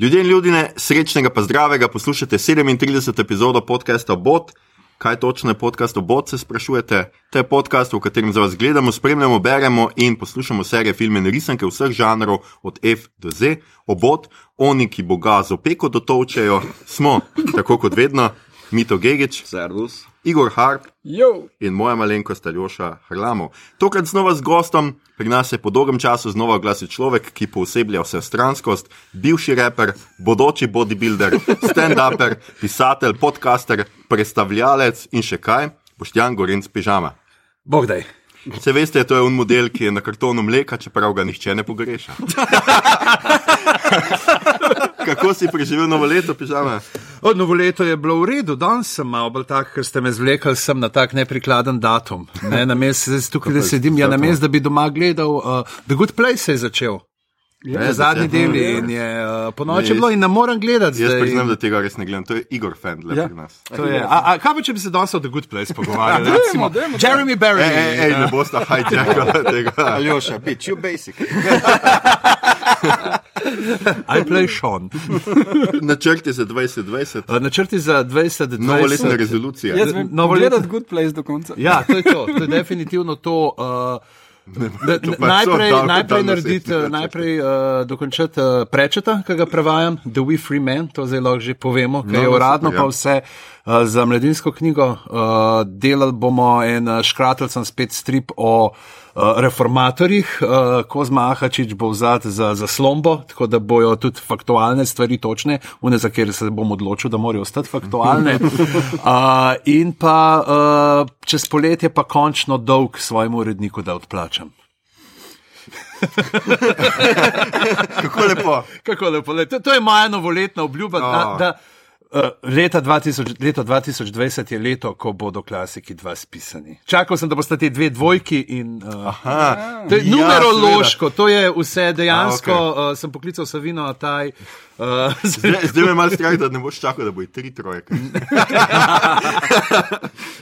Ljudje in ljudje, srečnega pa zdravega, poslušate 37. epizodo podcasta Bot. Kaj točno je podcast o Bot, se sprašujete? To je podcast, v katerem za vas gledamo, spremljamo, beremo in poslušamo serije, filme risanke vseh žanrov, od F do Z. O Bot, oni, ki Boga z opeko dotočajo, smo, tako kot vedno, Mito Gigič, Servus. Igor Harp Jo, in moja malenkost Aljoša Hrlamo. Tokrat znova z gostom, pri nas je po dolgem času znova oglasil človek, ki pooseblja vse stranskost, bivši raper, bodoči bodybuilder, stand-uper, pisatelj, podcaster, predstavljalec in še kaj, Boštjan Gorenc Pižama. bog daj. Se veste, to je un model, ki je na kartonu mleka, čeprav ga nihče ne pogreša. Kako si preživel novo leto, Pižama? Od novo leto je bilo v redu, danes sem malo bolj tak, ker ste me zvlekli sem na tak neprikladen datum. Ne, na zdaj tukaj sedim, ja, na mestu, da bi doma gledal, uh, The Good Place se je začel. Ne, Ja, zadnji del je in je uh, po Ne, noči bilo in ne morem gledati. Jaz priznam, da tega res ne gledam. To je Igor Fendler Ja. pri nas. To je, a, a kaj pa, če bi se danes o The Good Place pogovarjali? recimo? Jeremy Barry. Ej, ej, ej, ne boste hijackali tega. Aljoša, bitch, you basic. I play Sean. Načrti za 2020, Uh, načrti za 2020. novoletna rezolucija. Jaz Novo novo leto- leto Good Place do konca. Ja, to je to. To je definitivno to. Uh, Da, to pa najprej davno- najprej načrti. najprej uh, dokončati uh, prečeta, ki ga prevajam, The We Free Men, to zdaj lahko že povemo, ker No, je no, uradno ja. pa vse za mladinsko knjigo. Uh, delali bomo en uh, škratelcem spet strip o uh, reformatorjih, uh, Kozma Ahačič bo vzat za, za slombo, tako da bojo tudi faktualne stvari točne, une za kjer se bom odločil, da morajo ostati faktualne. Uh, in pa uh, čez poletje pa končno dolg svojemu uredniku, da odplačam. Kako lepo. Kako lepo, le, to, to je moja novoletna obljuba. Da, Oh. da, uh, leta 2000, leto 2020 je leto, ko bodo klasiki dva spisani. Čakal sem, da boste ti dve dvojki in. Uh, Aha, to je ja, numerološko, to je vse dejansko. A, okay. uh, sem poklical Savino Ataj. Uh, Zdaj, zdaj me malo strah, da ne boš čakal, da bo tri trojke.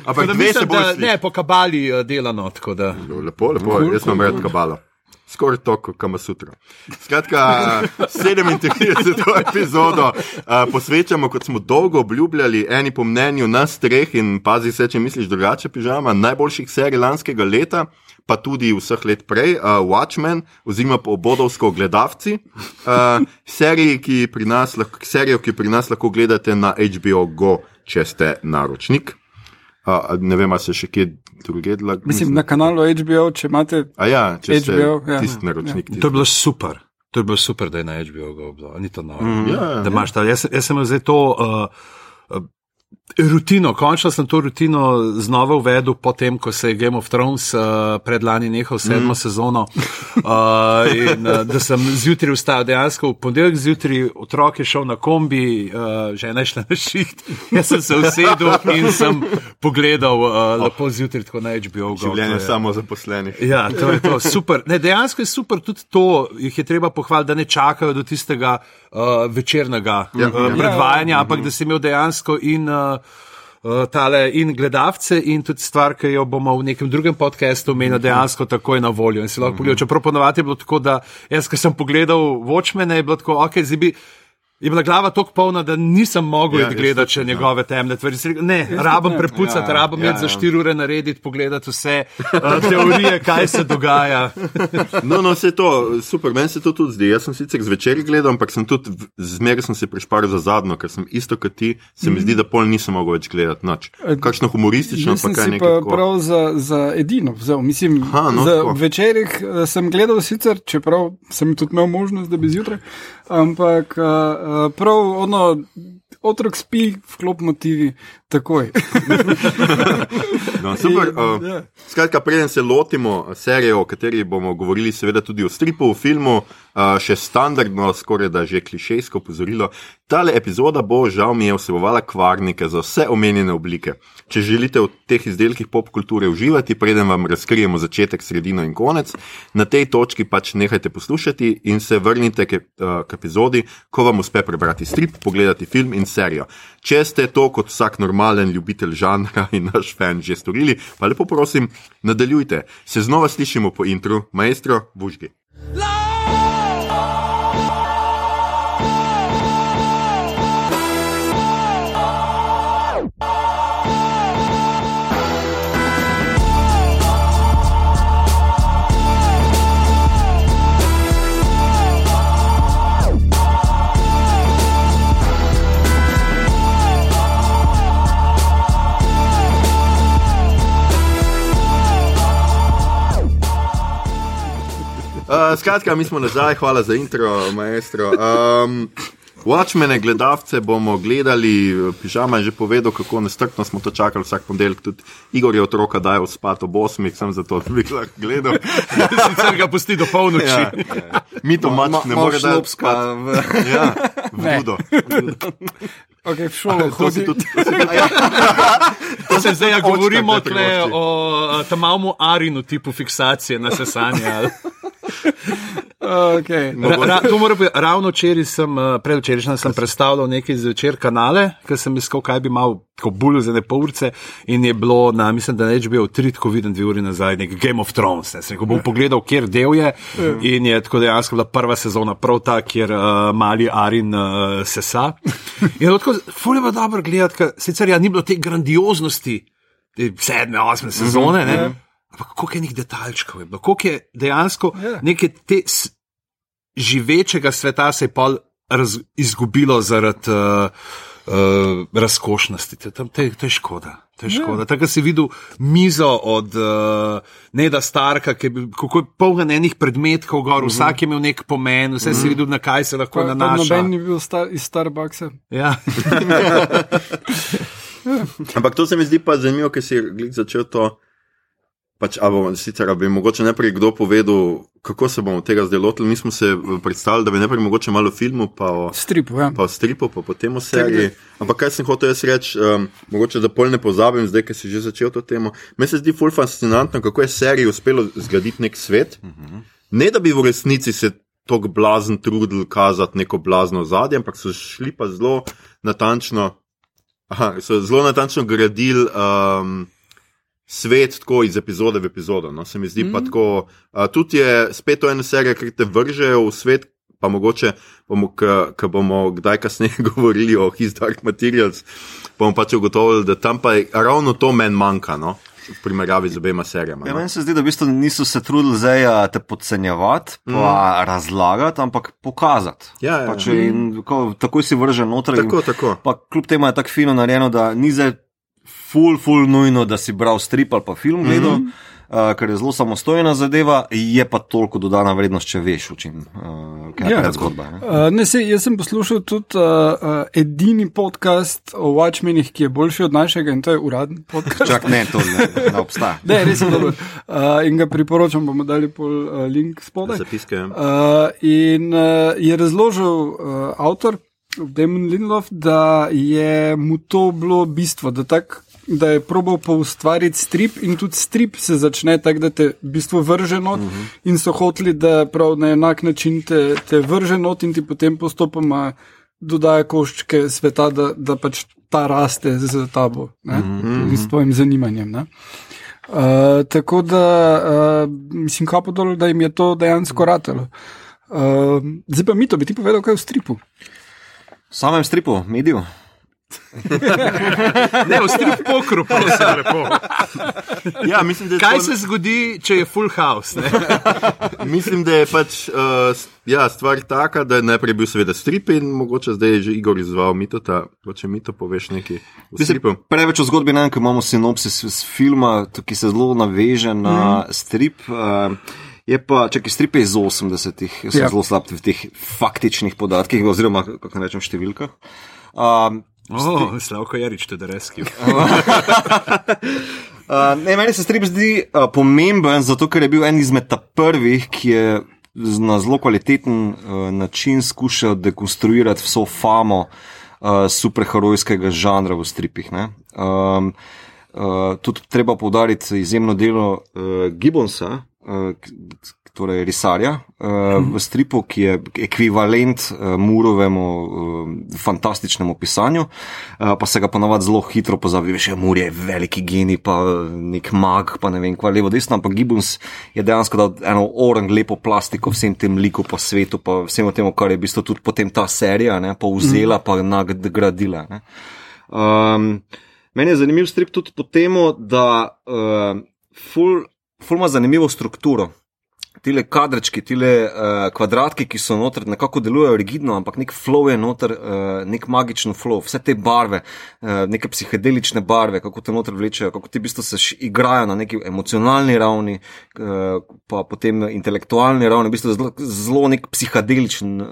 Ampak dve se mislim, boš. da, ne, po kabali delano. da. Lepo, lepo, jaz imam rad kabalo. Skoraj to, kot kama sutra. Skratka, 37. epizodo uh, posvečamo, kot smo dolgo obljubljali, eni po mnenju nas treh in pazi se, če misliš drugače, pižama, najboljših serij lanskega leta, pa tudi vseh let prej, uh, Watchmen oziroma Bodovsko gledalci. Uh, seriji, ki pri nas lahko, serijo, ki pri nas lahko gledate na HBO Go, če ste naročnik. Uh, ne vem, ali se še kje drugje dela. Mislim, na kanalu HBO, če imate. A ja, če ste HBO, ja. tisti naročnik. To je bilo super. To je bilo super, da je na HBO bilo, ni to novo. Mm, ja, da imaš ta, jaz, jaz sem zdaj to uh, uh, rutino, končno sem to rutino znova uvedel, potem ko se je Game of Thrones uh, predlani nehal sedmo mm. sezono. Uh, in, uh, da sem zjutraj vstal, dejansko v ponedeljek zjutraj, otrok je šel na kombi, uh, žena je šla na šiht, jaz sem se usedel in sem pogledal uh, lepo zjutraj tako na HBO. Življenje samo zaposlenih. Ja, to je to, super. Ne, dejansko je super tudi to, jih je treba pohvaliti, da ne čakajo do tistega uh, večernega Ja, ja, uh, ja. predvajanja, ja, ampak da si imel dejansko in. Uh, tale in gledalce, in tudi stvar, ki jo bomo v nekem drugem podkastu omenili, dejansko takoj na voljo. In si lahko pogledal. Čeprav ponovadi je bilo tako, da jaz, ki sem pogledal Watchmen, je bilo tako, ok, zdaj bi. Je bila glava tako polna, da nisem mogel Ja, ja, gledati jaz še tudi, njegove temne stvari. Ne, rabim ne. prepucati, Ja, rabim ja, iti za ja. štiri ure narediti, pogledati vse uh, teorije, kaj se dogaja. No, no, vse to, super, meni se to tudi zdi. Jaz sem sicer zvečer gledal, ampak sem tudi zmeraj sem se prišparil za zadnjo, ker sem isto kot ti, se mi zdi, da pol nisem mogel več gledati nič. Kakšno humoristično, Jaz pa kaj nekaj. pa prav za, za edino vzel. Mislim, Aha, no, za večerjih eh, sem gledal sicer, čeprav sem tudi imel možnost, da bi zjutraj, ampak uh, prav ono, otrok spi, vklop motivi, takoj. No, super. Uh, ja. skratka, preden se lotimo serije, o kateri bomo govorili, seveda tudi o stripu, o filmu, uh, še standardno, skoraj da že klišejsko pozorilo. Tale epizoda bo, žal mi je, vsebovala kvarnike za vse omenjene oblike. Če želite v teh izdelkih pop kulture uživati, preden vam razkrijemo začetek, sredino in konec, na tej točki pač nehajte poslušati in se vrnite k, uh, k epizodi, ko vam uspe prebrati strip, pogledati film in serijo. Če ste to kot vsak normalen ljubitelj žanra in naš fan že storili, pa lepo prosim, nadaljujte. Se znova slišimo po intru, maestro Vužgi. Love Uh, skratka, mi smo nazaj, hvala za intro, maestro. Um, Watchmene, gledalce bomo gledali, pižama je že povedal, kako nestrpno smo to čakali vsak ponedeljek. Tudi Igor je otroka dajal spat ob 8, sem zato tudi lahko gledal. Sicer ga pusti do polnoči. Ja, ja. Mi to mač ne moremo dati šlopska spat. Ja, v budo. Okay, v šolo To si hodi. tudi. To se zdaj ja, govorimo privošči. o tam malmu arinu tipu fiksacije na sesanje. ali- Okay. Ra, ra, mora ravno včeraj sem, eh, predvčerajšnjem sem predstavljal neki zvečer kanale, ker sem iskal, kaj bi mal, tako bulj za ne pol urce in je bilo na, mislim, da neč bil tri, tako vidim, dve uri nazaj, nek Game of Thrones. Ne, sem rekel, bom pogledal, kjer del je in je tako dejansko bila prva sezona prav ta, kjer uh, mali Arin uh, sesa. In tako, fulje pa dobro gledati, ker sicer ja ni bilo te grandioznosti, te sedme, osme sezone, ne. Ampak koliko je nekih detajlčkov je bilo, koliko je dejansko Ja. neke te živečega sveta se je pol raz, izgubilo zaradi uh, uh, razkošnosti. To, to, to, je- to je škoda. To je škoda. Tako da si videl mizo od uh, Neda Starka, ki je bil kako je poln enih predmetkov, gor, uh -huh. vsak je imel nek pomen, vse uh -huh. si videl, na kaj se lahko Pa, pa nanaša. noben ni bil star, iz Starbucksa. Ja. Ampak to se mi zdi pa zanimivo, ker si začel to. Pač, a bomo, sicer bi mogoče najprej kdo povedal, kako se bomo tega zdaj lotili. Mi smo se eh, predstavili, da bi najprej mogoče malo o filmu, pa o, Stripu, ja. pa o stripu, pa potem o seriji. Ampak kaj sem hotel jaz reči, um, mogoče da pol ne pozabim, zdaj, ker si že začel to temo. Meni se zdi ful fascinantno, kako je seriji uspelo zgraditi nek svet. Ne da bi v resnici se tako blazen trudili kazati neko blazno zadje, ampak so šli pa zelo natančno, aha, so zelo natančno gradili. Um, Svet tako iz epizode v epizodo. No? Se mi zdi mm. pa tako. Uh, tudi je spet to ena serija, ki te vržejo v svet, pa mogoče bomo, ko bomo kdaj kasneje govorili o His Dark Materials, bomo pač ugotovili, da tam pa je ravno to meni manjka. No? V primerjavi z obema serijama. Ja, no. meni se zdi, da v bistvu niso se trudili zdaj a, te podcenjevati, pa mm. razlagati, ampak pokazati. Ja, ja, pač, ja. in, ko, takoj si vržen noter. Tako, in, tako. pa kljub temu je tako fino narejeno, da ni zdaj ful, ful nujno, da si bral strip ali pa film gledal. Mm -hmm. Uh, ker je zelo samostojna zadeva, je pa toliko dodana vrednost, če veš, v čem uh, je Ja. ja. zgodba. Ne? Uh, ne, sej, jaz sem poslušal tudi uh, uh, edini podcast o Watchmenih, ki je boljši od našega in to je uraden podcast. Čak ne, to ne, ne obstaja. Ne, res je dobro. Uh, in ga priporočam, bomo dali pol uh, link spodaj. Zapiske. Uh, in uh, je razložil uh, avtor, Damon Lindelof, da je mu to bilo bistvo, da, tak, da je probal poustvariti strip in tudi strip se začne tako, da te v bistvu vrže not uh -huh. in so hoteli, da prav na enak način te, te vrže not in ti potem postopoma dodaja koščke sveta, da, da pač ta raste z tabo ne, uh -huh. in s tvojim zanimanjem. Ne. Uh, tako da, uh, mislim, kapo dol, da jim je to dejansko ratelo. Uh, zdaj pa mi to, bi ti povedal, kaj je v stripu. V samem stripu, mediju. Ne, v strip pokru, prosim, lepo. Ja, mislim, da je Kaj to- se zgodi, če je full house? Ne? Mislim, da je pač uh, ja, stvar taka, da je najprej bil seveda strip in mogoče zdaj je že Igor izval mitota. Če mi to poveš nekaj stripu. Preveč o zgodbi ne, vem, ker imamo sinopsis filma, to, ki se zelo naveže na mm. strip. Uh, Je pa, če ki strip je iz 80-ih, jaz sem Ja. ja. zelo slab v teh faktičnih podatkih, oziroma kako rečem, številkah. Um, Oh, Slavko Jarič, tudi reski. Uh, ne, meni se strip zdi uh, pomemben, zato ker je bil en izmed prvih, ki je na zelo kvaliteten uh, način skušal dekonstruirati vso famo uh, superherojskega žanra v stripih. ne. Um, uh, tudi treba poudariti izjemno delo uh, Gibbonsa. K- Torej, risarja uh, v stripu, ki je ekvivalent uh, Murovemu fantastičnemu pisanju, pa se ga ponavadi zelo hitro pozabi. Veš, ja, Mur je veliki genij, pa nek mag, pa ne vem, kva levo, desno, ampak Gibbons je dejansko dal eno orang lepo plastiko vsem tem liku po svetu, pa vsemu temu, kar je v bistvu tudi potem ta serija ne, povzela, pa nagradila. Ne. Um, meni je zanimiv strip tudi po tem, da uh, ful, ful ima zanimivo strukturo. Tile kadrčki, tile uh, kvadratki, ki so noter, nekako delujejo rigidno, ampak nek flow je noter, uh, nek magičen flow, vse te barve, uh, neke psihedelične barve, kako te noter vlečejo, kako ti v bistvu se igrajo na neki emocionalni ravni, uh, pa potem intelektualni ravni, v bistvu zelo, zelo nek psihedeličen uh,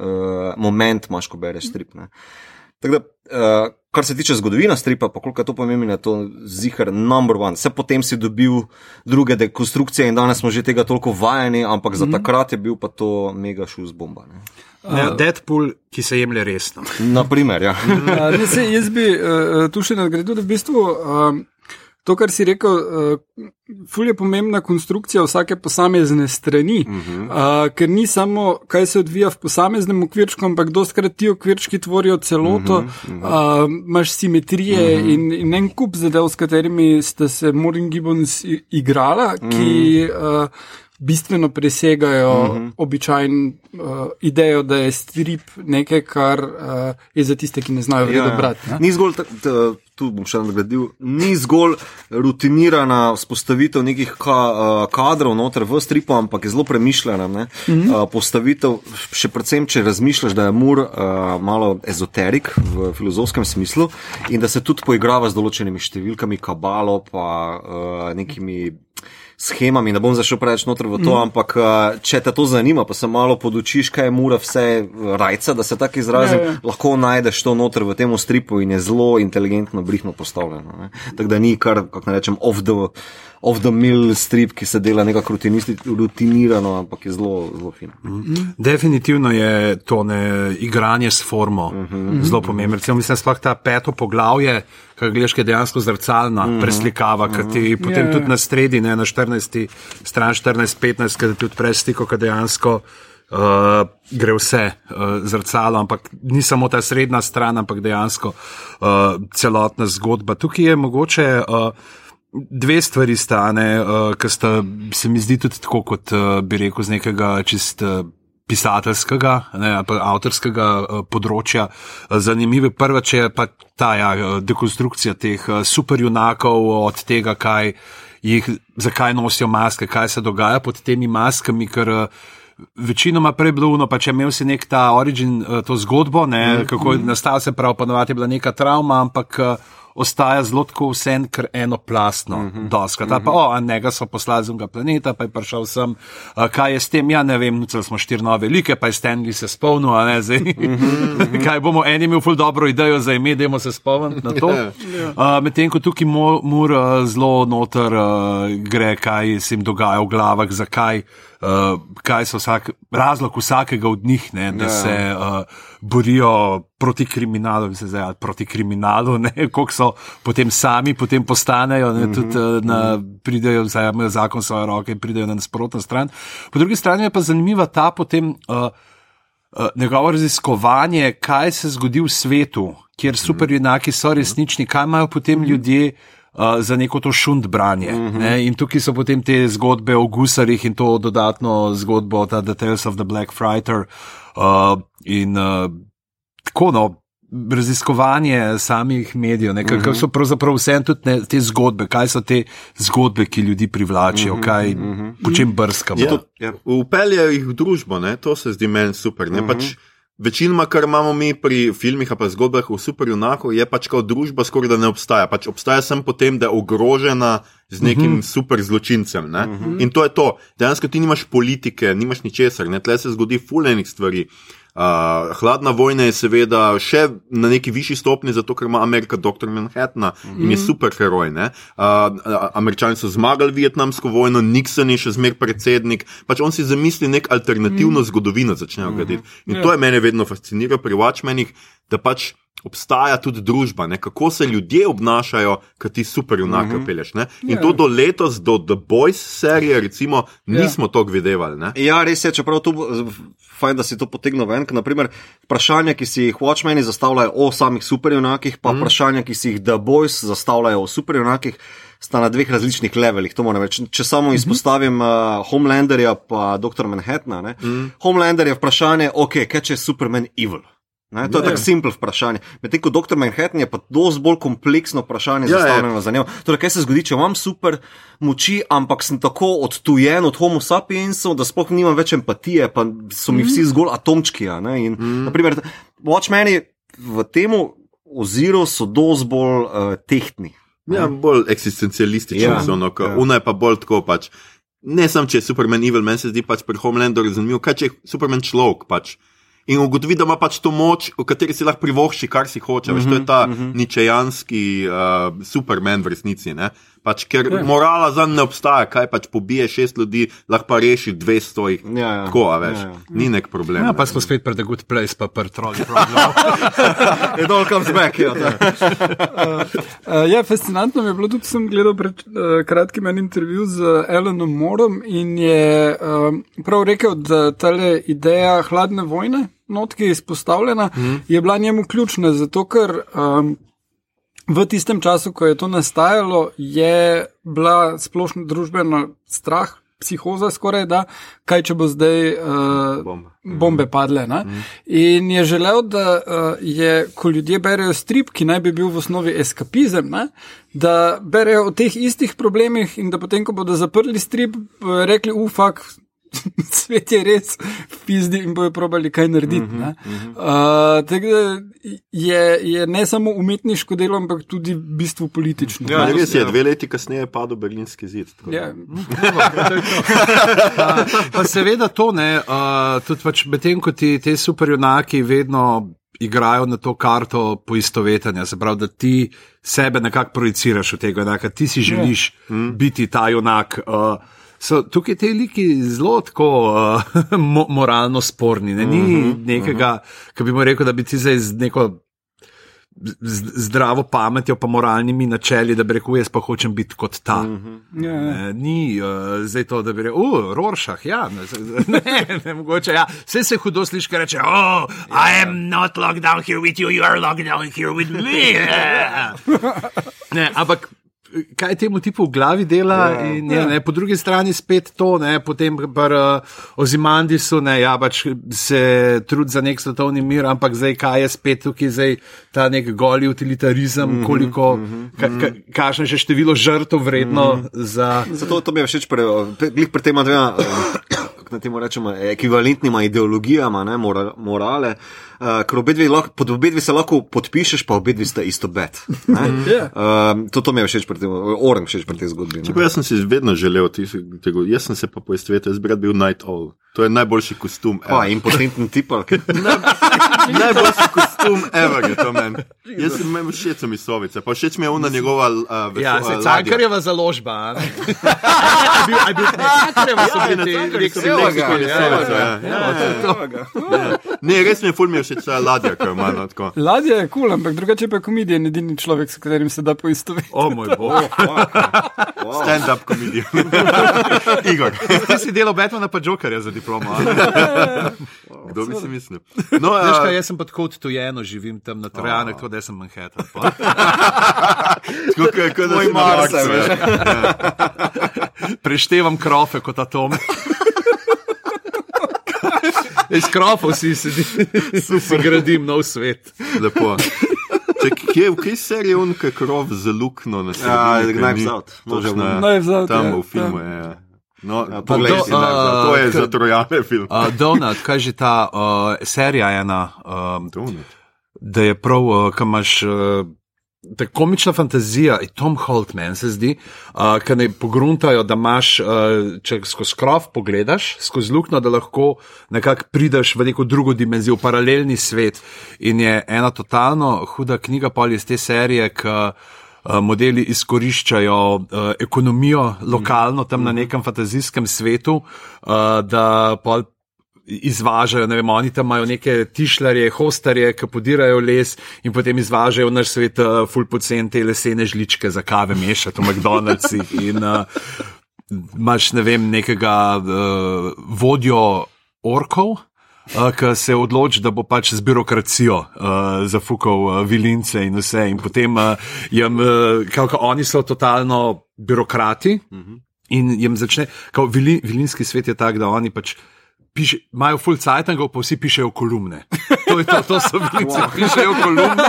moment imaš, ko bereš strip. Ne. Tako da, uh, kar se tiče zgodovine stripa, pa koliko je to pomembno, je to zihar number one. Vse potem si dobil druge dekonstrukcije in danes smo že tega toliko vajeni, ampak za takrat je bil pa to mega šus bomba. Ne. Ne, Deadpool, ki se jemlje resno. Naprimer, ja. A, ne, se, jaz bi uh, tu še nadgradil, da v bistvu um, to, kar si rekel, uh, ful je pomembna konstrukcija vsake posamezne strani, uh -huh. uh, ker ni samo, kaj se odvija v posameznem okvirčku, ampak doskrat ti okvirčki tvorijo celoto, uh -huh. uh, imaš simetrije uh -huh. in, in en kup zadev, s katerimi sta se Morin Gibbons igrala, ki. Uh, Bistveno presegajo uh -huh. običajno uh, idejo, da je strip nekaj, kar uh, je za tiste, ki ne znajo Ja, ja, brati. ne. Ni zgolj, tu bom še nadgradil, ni zgolj rutinirana vzpostavitev nekih ka, uh, kadrov noter v stripu, ampak je zelo premišljena. Mm -hmm. uh, postavitev, še predvsem, če razmišljaš, da je Mur uh, malo ezoterik v filozofskem smislu in da se tudi poigrava z določenimi številkami, kabalo pa uh, nekimi. Schemami, ne bom zašel preveč noter v to, mm. ampak uh, če te to zanima, pa se malo podučiš, kaj je mura vse rajca, da se tako izrazim, Ja, ja. lahko najdeš to noter v tem stripu in je zelo inteligentno, brihno postavljeno. ne. Tako da ni kar, kako naj rečem, off the, off the mill strip, ki se dela nekako rutinirano, ampak je zelo, zelo fin. Definitivno je to ne, igranje s formo uh -huh. zelo pomembno. Recimo, mislim, sploh ta peto poglavje, ki gledaš, ki je dejansko zrcalna uh -huh. preslikava, ki ti potem Ja, tudi ja. na sredi, ne, na 14. stran 14-15, ki ti odpreš stiko, ki dejansko. Uh, gre vse uh, zrcalo, ampak ni samo ta srednja stran, ampak dejansko uh, celotna zgodba. Tukaj je mogoče uh, dve stvari stane, uh, ki sta se mi zdi tudi tako, kot uh, bi rekel, z nekega čist. Uh, Pisateljskega, ne, ali pa avtorskega uh, področja. Uh, zanimive prva, če je pa ta ja, dekonstrukcija teh uh, superjunakov, od tega, kaj jih, zakaj nosijo maske, kaj se dogaja pod temi maskami, ker uh, večinoma prej bilo uno, pa če imel si nek ta origin, to zgodbo, ne, mm. kako je nastal, se pravi, ponovadi je bila neka travma, ampak ostaja zelo tako vsem, ker enoplastno, mm -hmm. doskrat. Mm -hmm. Pa, o, a njega so poslali z unega planeta, pa je prišel sem, uh, kaj je s tem, ja ne vem, nucali smo štiri nove velike, pa je Stanley se spomnil, a ne zdaj. Mm -hmm. kaj bomo eni imeli ful dobro idejo za ime, dajmo se spomniti na to. Uh, Medtem ko tukaj Mo- Mur uh, zelo noter uh, gre, kaj se jim dogaja v glavah, zakaj. Uh, kaj so vsak, razlog vsakega od njih, ne, da Ja. se uh, borijo proti kriminalu, se zdaj, proti kriminalu, ne, koliko so potem sami potem postanejo, ne, tudi uh, na, pridejo, vzajemajo zakon v svoje roke in pridejo na nasprotno stran. Po drugi strani je pa zanimiva ta potem. Uh, Uh, njegovo raziskovanje, kaj se zgodi v svetu, kjer superjunaki so resnični, kaj imajo potem ljudje uh, za neko to šund branje. Ne? In tukaj so potem te zgodbe o gusarjih in to dodatno zgodbo, ta The Tales of the Black Frighter. Uh, in uh, tako no. Raziskovanje samih medijev, ne, kako so pravzaprav vse tudi ne, te zgodbe, kaj so te zgodbe, ki ljudi privlačijo, kaj, po čem brskamo. Ja, ja. Upeljejo jih v družbo, ne? to se zdi meni super. Uh -huh. pač večinoma, kar imamo mi pri filmih pa zgodbah o superjunaku, je pač kot družba skoraj da ne obstaja. Pač obstaja sem potem, da je ogrožena z nekim uh -huh. super zločincem. Ne? Uh -huh. In to je to. Dejansko ti nimaš politike, nimaš ničesar, ne? tle se zgodi fulejnih stvari. Uh, hladna vojna je seveda še na neki višji stopni, zato ker ima Amerika dr. Manhattna in je superheroj. ne. Uh, Američani so zmagali vietnamsko vojno, Nixon je še zmer predsednik. Pač on si zamisli nek alternativno mm. zgodovino, začnejo graditi. In Ja. to je mene vedno fascinira pri Watchmenih, da pač. Obstaja tudi družba, ne? kako se ljudje obnašajo, ko ti superjunake uh -huh. peleš. Ne? In Ja. to do letos, do The Boys serije, recimo, nismo to videli. ne. Ja, res je, čeprav to bo- fajn, da si to potegnil ven. Naprimer, vprašanja, ki si jih Watchmeni zastavljajo o samih superjunakih, pa mm. vprašanja, ki si jih The Boys zastavljajo o superjunakih, sta na dveh različnih levelih. Reči. Če samo izpostavim uh, Homelanderja pa Dr. Manhattna. Mm. Homelander je vprašanje, ok, kaj če je Superman evil. Ne, to je tako simpel vprašanje. Medtem ko dr. Manhattan je pa dosti bolj kompleksno vprašanje Ja, zastavljeno za njo. Torej, kaj se zgodi, če imam super moči, ampak sem tako odtujen od Homo sapiensov, da sploh nimam več empatije, pa so mi vsi zgolj atomčki. a Ne? In, mm. naprimer, Watchmeni v tem oziru so dosti bolj uh, tehtni. Ja, bolj eksistencialistični Ja, so, no, ja. ja. una je pa bolj tako pač. Ne samo, če je Superman evil, meni se zdi pač pri Homelandu zanimivo, kaj če je Superman človek pač. In ugotovi, da ima pač to moč, v kateri si lahko privošči, kar si hoče. Mm -hmm, veš, to je ta mm -hmm. ničejanski uh, Superman v resnici. Ne? Pač, ker ja. morala za ne obstaja, kaj pač pobije šest ljudi, lahko pa reši dvesto jih. Ja, ja. Tako, a veš, Ja, ja, ni nek problem. Ja, pa smo spet pred The Good Place, pa pred Troll Problem. It all comes back. Ja, da. Uh, ja, fascinantno mi je bilo tudi, sem gledal pred uh, kratkim en intervju z Elanom Morom in je uh, prav rekel, da ta ideja hladne vojne, not, ki je izpostavljena, mm. je bila njemu ključna, zato ker um, v tistem času, ko je to nastajalo, je bila splošna družbena strah. Psihoza, skoraj da, kaj če bo zdaj uh, Bomba. bombe padle. Mm. In je želel, da uh, je, ko ljudje berejo strip, ki naj bi bil v osnovi eskapizem, ne, da berejo o teh istih problemih in da potem, ko bodo zaprli strip, bodo rekli, ufak. Svet je res pizdi in bojo probali kaj narediti. Mm -hmm, uh, tako da je, je ne samo umetniško delo, ampak tudi v bistvu politično. Ja, Ja, res je, ja. dve leti kasneje je padel berlinski zid. Ja, Pa, pa seveda to ne, uh, tudi pač medtem, ko ti te superjunaki vedno igrajo na to karto poistovetenja, se pravi, da ti sebe nekako projiciraš v tega junaka, ti si želiš ja. biti ta junak. Uh, So tukaj ti liki zelo tako uh, mo moralno sporni. Ne? Ni uh -huh, nekega, uh -huh. ki bi mu rekel, da bi ti zdaj z neko z- zdravo pametjo, pa moralnimi načeli, da bi rekel, jaz pa hočem biti kot ta. Uh -huh. ja, ja. Ne, ni uh, zdaj to, da bi rekel, uh, Roršah, ja, ne, ne, ne mogoče, ja. Vse se hudo sliši, ker reče, oh, I am not locked down here with you, you are locked down here with me. ne, ampak. Kaj temu tipu v glavi dela, ja, in je, ne, po drugi strani spet to, ne, potem pa uh, Ozimandisu, ne, ja, pač se trudi za nek svetovni mir, ampak zdaj kaj je spet tukaj, zdaj ta nek goli utilitarizem, mm -hmm, koliko, mm -hmm, ka, ka, kakšno je še število žrtev vredno mm -hmm. za. Zato to mi je všeč pri, pri, pri tem dvema, eh, naj temu rečemo, ekvivalentnima ideologijama, ne, mora, morale. Uh, ker obe dve lahko, pod obe dve se lahko podpišeš, pa obe dve sta isto bed. Ja. Uh, to, to mi je všeč pri tem, orang všeč pri tej zgodbi. ne. Čeprav jaz sem si vedno želel tega, jaz sem se pa poistovetil, jaz bi rad bil Night Owl. To je najboljši kostum. Pa, ever. impotenten tip? Najboljši kostum, ever je to meni. Jaz sem imel všeč mi sovice, pa všeč mi je ona njegova uh, Ja, se ladja. Cankarjeva založba. a ne? A bil- a bil Cankarjeva so Ja, na ja, sovice, ja. ja. Ja, ja, ja. Ne, res mi je ful mi je všeč ta ladja, ko ima no, tako. Ladja je kul, cool, ampak drugače pa komedija je edini človek, s katerim se da poistovetiti. O moj bog. Stand-up komedija. Igor, Ti si delal Batmana pa Jokerja za diplomo. Kdo bi si mislil? No, Veš a, kaj, jaz sem pa tako odtujeno, živim tam na Trojanek, tako da sem Manhattan. tako, kot- kot da na Mars, veš. ja. Preštevam krofe kot atom. Iz krofov si si, si gradim nov svet. Lepo. Če, kje, v kje seriji on, ki je krov za lukno na Ja, sredini? kaj Knives ni? Out. Točno, ja. Knives Out, Tam ja, v filmu ja. je. ja. No, poglej poglej si, si, uh, to je ker- za trojane film. Uh, Donald, kaj že ta uh, serija ena, um, Donut. da je prav, uh, kam imaš. Uh, Ta komična fantazija, in Tom Holt, meni se zdi, uh, ki ne pogruntajo, da imaš, uh, če skozi krov pogledaš, skozi luknjo, da lahko nekako prideš v neko drugo dimenzijo, v paralelni svet. In je ena totalno huda knjiga pol iz te serije, ki uh, modeli izkoriščajo uh, ekonomijo lokalno tam na nekem fantazijskem svetu, uh, da pol izvažajo, ne vem, oni tam imajo neke tišljarje, hostarje, ki podirajo les in potem izvažajo v naš svet uh, full pocen te lesene žličke za kave mešati v McDonald'sih in uh, imaš, ne vem, nekega uh, vodjo orkov. Ki se odloči, da bo pač z birokracijo uh, zafukal uh, vilince in vse, in potem uh, jim, uh, kako oni so totalno birokrati, uh -huh. in jim začne, kot vili, vilinski svet je tak, da oni pač piše, imajo full cajtangov, pa vsi pišejo kolumne. To to, je to, so vidice, wow. pišejo kolumne.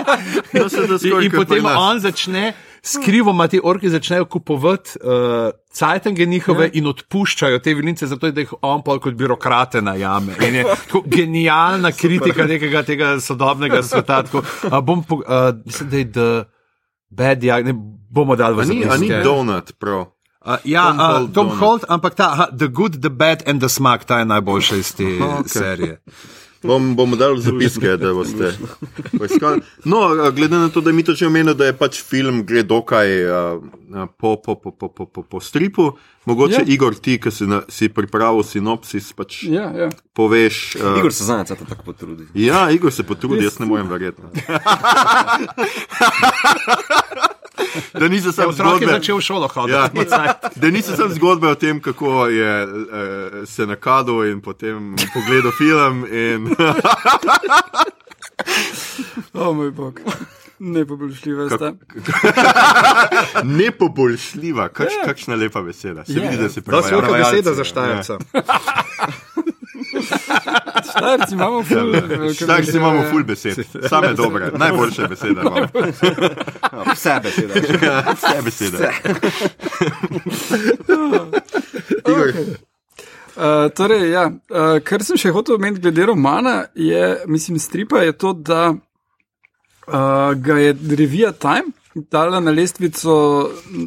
In, in kot potem on začne. Skrivoma ti orki začnejo kupovati uh, cajtenge njihove ja. in odpuščajo te vince, zato da jih on pol kot birokrate najame. In je tako genialna kritika nekega tega sodobnega sveta. Tako, uh, bom, po- uh, mislim, da je The Bad Young, ne bomo dali v A ni, a ni donut, prav. Uh, ja, Tom Tom, Holt uh, Tom. Holt, ampak ta aha, The Good, The Bad and The Smug, ta je najboljša iz te okay. serije. Bom, bomo dali zapiske, da boste poiskali. No, glede na to, da mi to že omenil, da je pač film gre dokaj a, po, po, po, po, po, po, po stripu, mogoče Ja. ja. Igor, ti, ki si, na, si pripravil sinopsis, pač ja. Ja, ja. poveš. A, Igor se zanj tako potrudi. Ja, Igor se potrudi, jaz ne morem verjeti. da nisi Ja, sam otrok je zgodbe. začel šolo hoditi. Ja, da nisi sam zgodbe o tem, kako je uh, se nakadil in potem pogledal film. In, O moj bog. Nepoboljšljiva sta. Nepoboljšljiva, kač, Ja. kakšna lepa beseda. Se Ja, vidi, ja. da si To je prevajalci. beseda za Ja. štajerca. Štajerci imamo ful. velike Štajerci besede, imamo ja. ful besed, same dobre, najboljše besede imamo. Vse besede. Vse besede. Igor, Uh, torej, ja, uh, kar sem še hotel omeniti glede romana, je, mislim, stripa je to, da uh, ga je revija Time dala na lestvico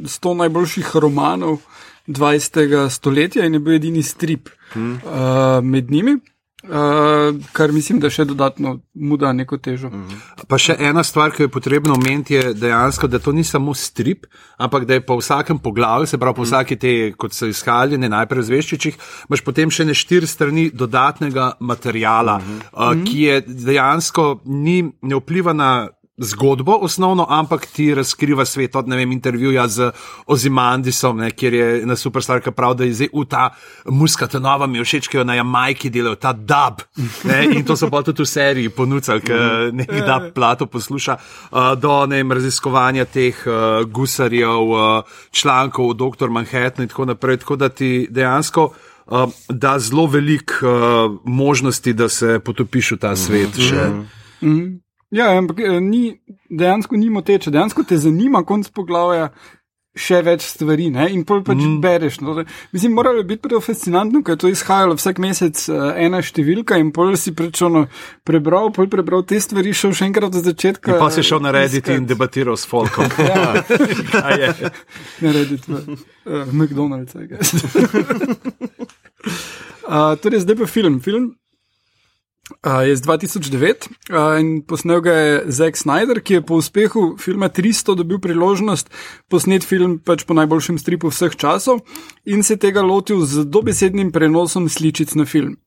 100 najboljših romanov 20. stoletja in je bil edini strip hmm. uh, med njimi. Uh, kar mislim, da še dodatno mu da neko težo. Mm. Pa še ena stvar, ki jo je potrebno omeniti, je dejansko, da to ni samo strip, ampak da je po vsakem poglavju, se pravi po vsaki te, kot so izhajali, ne najprej v zveščičih, imaš potem še ne štiri strani dodatnega materijala, mm -hmm. uh, ki je dejansko ni, ne vpliva na. Zgodbo osnovno, ampak ti razkriva svet od vem, intervjuja z Ozimandisom, ne, kjer je na superstar, ki pravi, da je zdaj v ta muska, ta nova mi všeč, ki jo na Jamajki delajo, ta dub. Ne, in to so pa tudi v seriji ponudili, ker nekaj dub plato posluša, uh, do ne vem, raziskovanja teh uh, gusarjev, uh, člankov o dr. Manhattan in tako naprej. Tako da ti dejansko. Uh, da zelo veliko uh, možnosti, da se potopiš v ta svet. Še. Mm. Ja, ampak eh, ni, dejansko ni moteče, dejansko te zanima konc poglavja. Še več stvari, ne? in pol pač mm. bereš. No? Mislim, moralo bi biti prav fascinantno, ker je to izhajalo vsak mesec uh, ena številka, in pol si prečono prebral, pol prebral te stvari, šel še enkrat od začetka. In pa si šel narediti iskat. in debatiral s Folkom. Ja, je? narediti v uh, McDonald's. Uh, torej, zdaj pa film. Film Uh, je iz 2009 uh, in posnel ga je Zack Snyder, ki je po uspehu filma 300 dobil priložnost posnet film pač po najboljšem stripu vseh časov in se tega lotil z dobesednim prenosom sličic na film.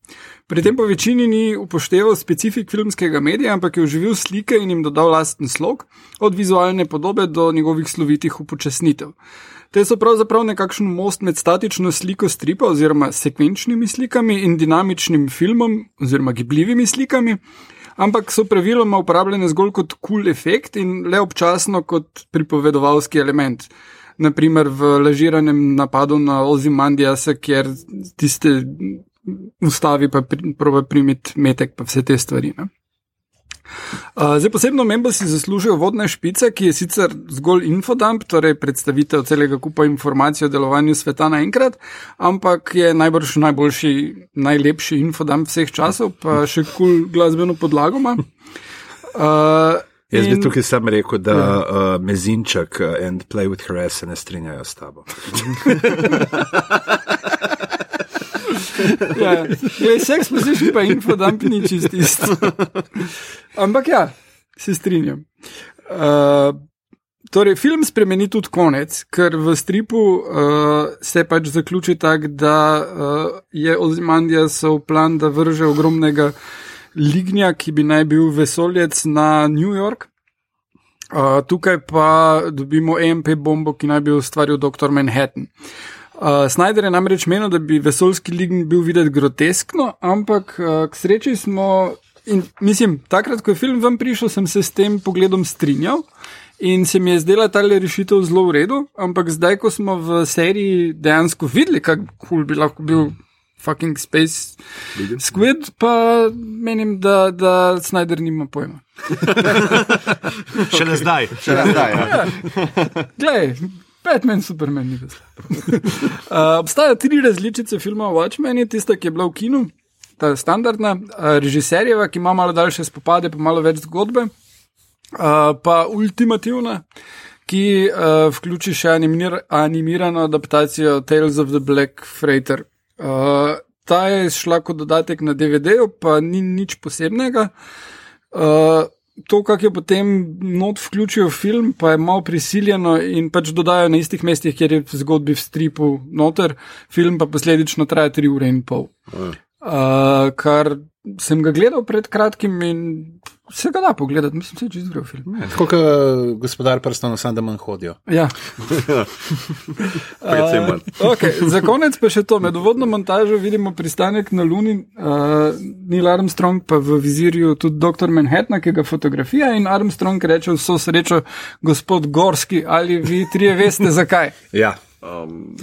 Pri tem po večini ni upošteval specifik filmskega medija, ampak je oživil slike in jim dodal lasten slog, od vizualne podobe do njegovih slovitih upočasnitev. Te so pravzaprav nekakšen most med statično sliko stripa oziroma sekvenčnimi slikami in dinamičnim filmom oziroma gibljivimi slikami, ampak so praviloma uporabljene zgolj kot kul cool efekt in le občasno kot pripovedovalski element. Naprimer v lažiranem napadu na Ozymandiasa, kjer tiste ustavi pa pri, proba primiti metek pa vse te stvari. Ne? Uh, zdaj, posebno membo si zaslužijo vodne špice, ki je sicer zgolj infodump, torej predstavitev celega kupa informacij o delovanju sveta naenkrat, ampak je najbrž najboljši, najlepši infodump vseh časov, pa še kul cool glasbeno podlago ima. Uh, Jaz bi tukaj sam rekel, da uh, mezinček in play with her se ne strinjajo s tabo. ja, je seks position pa infodump ni čist isto. Ampak ja, se strinjam. Uh, torej, film spremeni tudi konec, ker v stripu uh, se pač zaključi tako, da uh, je Ozymandiasov plan, da vrže ogromnega lignja, ki bi naj bil vesoljec na New York. Uh, tukaj pa dobimo EMP bombo, ki naj bi ustvaril dr. Manhattan. Uh, Snyder je namreč menil, da bi vesoljski lign bil videti groteskno, ampak uh, k sreči smo. In, mislim, takrat, ko je film ven prišel, sem se s tem pogledom strinjal in se mi je zdela ta rešitev zelo v redu, ampak zdaj, ko smo v seriji dejansko videli, kako kul cool bi lahko bil fucking space squid, pa menim, da, da Snyder nima pojma. Še le zdaj. Še ne zdaj. Ja. Glej, Batman, Superman ni slab. uh, obstajajo tri različice filma o Watchmeni, tista, ki je bila v kinu, ta standardna, uh, režiserjeva, ki ima malo daljše spopade, pa malo več zgodbe, uh, pa ultimativna, ki uh, vključi še animir, animirano adaptacijo Tales of the Black Freighter. Uh, ta je šla kot dodatek na DVD-ju, pa ni nič posebnega. Uh, to, kar je potem not vključijo v film, pa je malo prisiljeno in pač dodajo na istih mestih, kjer je v zgodbi v stripu noter, film pa posledično traja tri ure in pol. Uh, kar sem ga gledal pred kratkim in se ga da pogledati, mislim, da je čez drug film. Tako kot gospodar prstov, samo da manj hodijo. Ja. Predvsem manj. Uh, okay, za konec pa še to. Med uvodno montažo vidimo pristanek na Luni, uh, Neil Armstrong pa v vizirju tudi dr. Manhattan, ki ga fotografira in Armstrong reče vso srečo, gospod Gorski, ali vi trije veste zakaj. Ja, Um,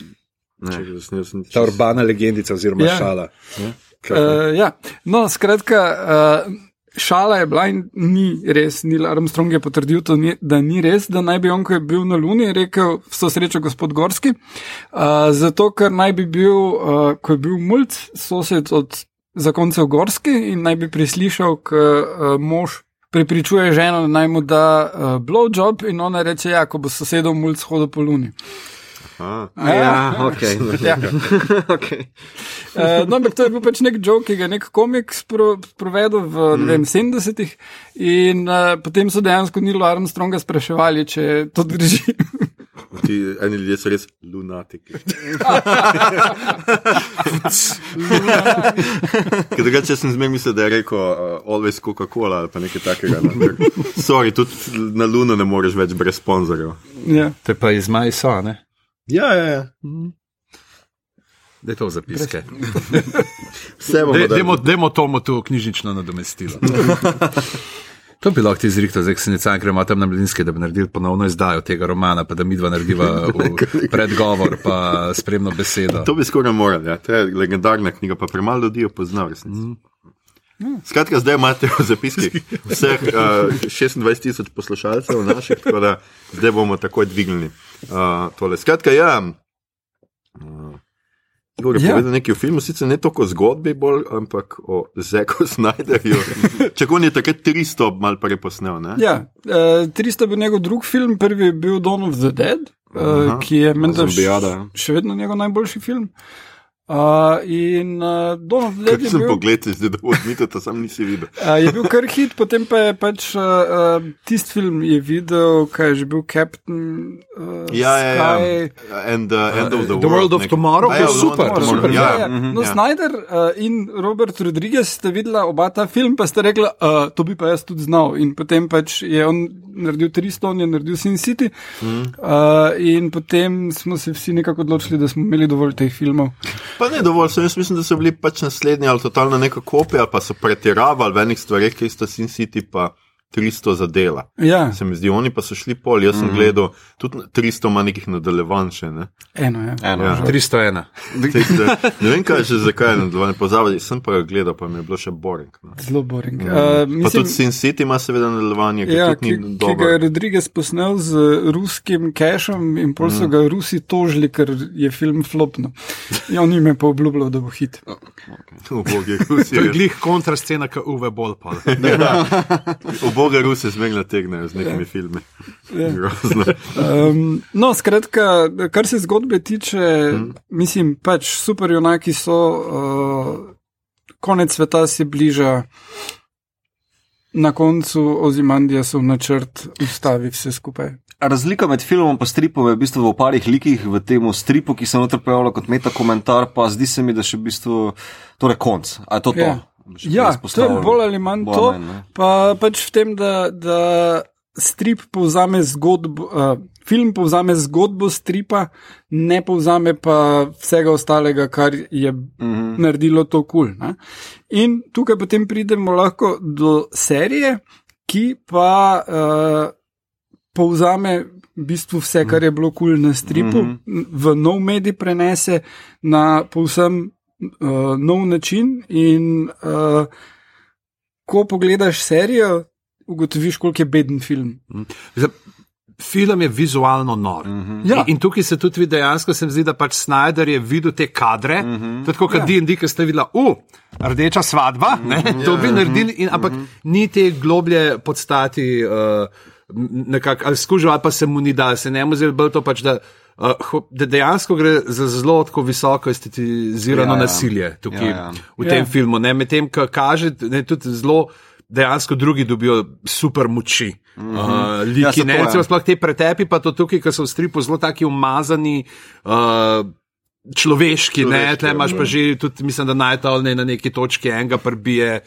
ne, nisem ta urbana legendica oziroma Ja. ja. šala. Uh, ja. No, skratka, uh, šala je bila in ni res. Neil Armstrong je potrdil, to da ni res, da naj bi on, ko je bil na Luni, rekel: Vso srečo, gospod Gorski. Uh, zato, ker naj bi bil, uh, ko je bil mulj, sosed od zakoncev Gorski in naj bi prislišal, k uh, mož. Pripričuje ženo, da naj mu da uh, blowjob, in ona reče: Ja, ko bo sosedov mulj shodil po luni. A, Ja, ok. Ja. okay. Uh, no, ampak to je bil pač nek joke, ki ga je nek komik spro, sprovedel v mm. vem, 70-ih, in uh, potem so dejansko Nilo Armstronga spraševali, če to drži. ti, eni ljudje so res lunatiki. Ker drugače sem zmeraj mislil, da je rekel uh, always Coca-Cola ali pa nekaj takega. No. Ker, Sorry, tudi na Luno ne moreš več brez sponzorjev. ja. To je pa iz Majsa, ne? Ja, ja, ja. Da je to v zapiske. Vse bomo De- dali. Dajmo dajmo tomu tu knjižnično nadomestilo. To bi lahko ti zrihtal, zdaj se ne ker ima tam na mladinski, da bi naredili ponovno izdajo tega romana, pa da mi dva narediva predgovor, pa spremno besedo. To bi skoraj morali, ja. to je legendarna knjiga, pa premalo ljudi jo pozna. v resnici. Skratka, zdaj imate v zapiskih vseh uh, 26 tisoč poslušalcev naših, tako da zdaj bomo takoj dvignili uh, tole. Skratka, ja. Uh, Igor je Ja. povedal nekaj o filmu, sicer ne toliko o zgodbi, bolj, ampak o Zeku Snyderju. Čak on je takrat 300 mal preposnel, ne? Ja, uh, 300 je bil njegov drug film, prvi je bil Dawn of the Dead, uh, Aha. ki je menda Zombijada, ja. š- še vedno njegov najboljši film. Uh, in uh, of the Dead Ker je sem bil. pogledal, zdaj da odmite, to sam nisi videl. Uh, je bil kar hit, potem pa je pač uh, uh, tisti film je videl, kaj je že bil Captain uh, Ja, ja, ja. Sky. And, uh, end of the, The World of nek- Tomorrow je ja, super, World of super, Tomorrow, Ja, Ja, ja. mhm, No, ja. Snyder uh, in Robert Rodriguez sta videla oba ta film, pa sta rekla, uh, to bi pa jaz tudi znal. In potem pač je on naredil 300, on je naredil Sin City. Mhm. Uh, in potem smo se vsi nekako odločili, da smo imeli dovolj teh filmov. Pa ne dovolj, sem, jaz mislim, da so bili pač naslednji ali totalno neka kopija, ali pa so pretiravali v enih stvareh, ki sta Sin City pa 300 zadela. Ja, Se mi zdi, oni pa so šli pol, jaz sem gledal, tudi 300 ima nekih nadaljevanj še, ne? eno je. Eno, Ja. ja. 301. Zdaj, da, ne vem, kaj že zakaj je nadaljevanje pozavali, sem pa ga gledal, pa mi je bilo še boring. No. Zelo boring. Uh, Pa mislim, tudi Sin City ima seveda nadaljevanje, ki Ja, tudi ki, ki ga je. Rodriguez posnel z ruskim cashom in pol so ga Rusi tožili, ker je film flopno. In on jim je pa obljubljal, da bo hit. Ubogi To je glih kontrascena, kot Uwe Boll. pa. uboge Rusi zmeg nategnejo z nekimi filmi. Ja. Um, no, skratka, kar se zgodbe tiče, mm. mislim, pač super junaki so, uh, konec sveta se bliža, na koncu Ozimandija so v načrt ustavi vse skupaj. Razlika med filmom in stripom je v bistvu v parih likih, v tem stripu, ki se noter pojavlja kot meta komentar, pa zdi se mi, da še v bistvu torej konc. A je to to? Ja. Ja, to je bolj ali manj Bolj to. ne. Pa pač v tem, da, da strip povzame zgodbo, uh, film povzame zgodbo stripa, ne povzame pa vsega ostalega, kar je Mhm. naredilo to kul. Cool, In tukaj potem pridemo lahko do serije, ki pa uh, povzame v bistvu vse, kar je bilo kul cool na stripu, Mhm. v nov medij prenese na povsem uh, nov način. In uh, ko pogledaš serijo, ugotoviš, koliko je beden film. Zdaj, Film je vizualno nor. Uh -huh. Ja. in, in tukaj se tudi vidi, dejansko se mi zdi, da pač Snyder je videl te kadre, uh -huh. tako kot Ja. DND, ki ste videli, uh, rdeča svadba, uh -huh. to bi naredili, in, ampak uh -huh. ni te globlje podstati, uh, nekako ali skužil, ali pa se mu ni dal, se ne mu zdi bolj to pač, da. Uh, ho- da dejansko gre za zelo tako visoko estetizirano Ja, ja, ja. nasilje tukaj Ja, ja, ja. ja. v tem Ja. ja. filmu. Ne, medtem, ko kaže, ne, tudi zelo dejansko drugi dobijo super moči. Uh, Ja, liki, se ne, ja. recimo, sploh te pretepi, pa to tukaj, ki so v stripu zelo taki umazani. Uh, Človeški, ne, Človeški, tle imaš ja. pa že, tudi, mislim, da najtolne na neki točki enega prbije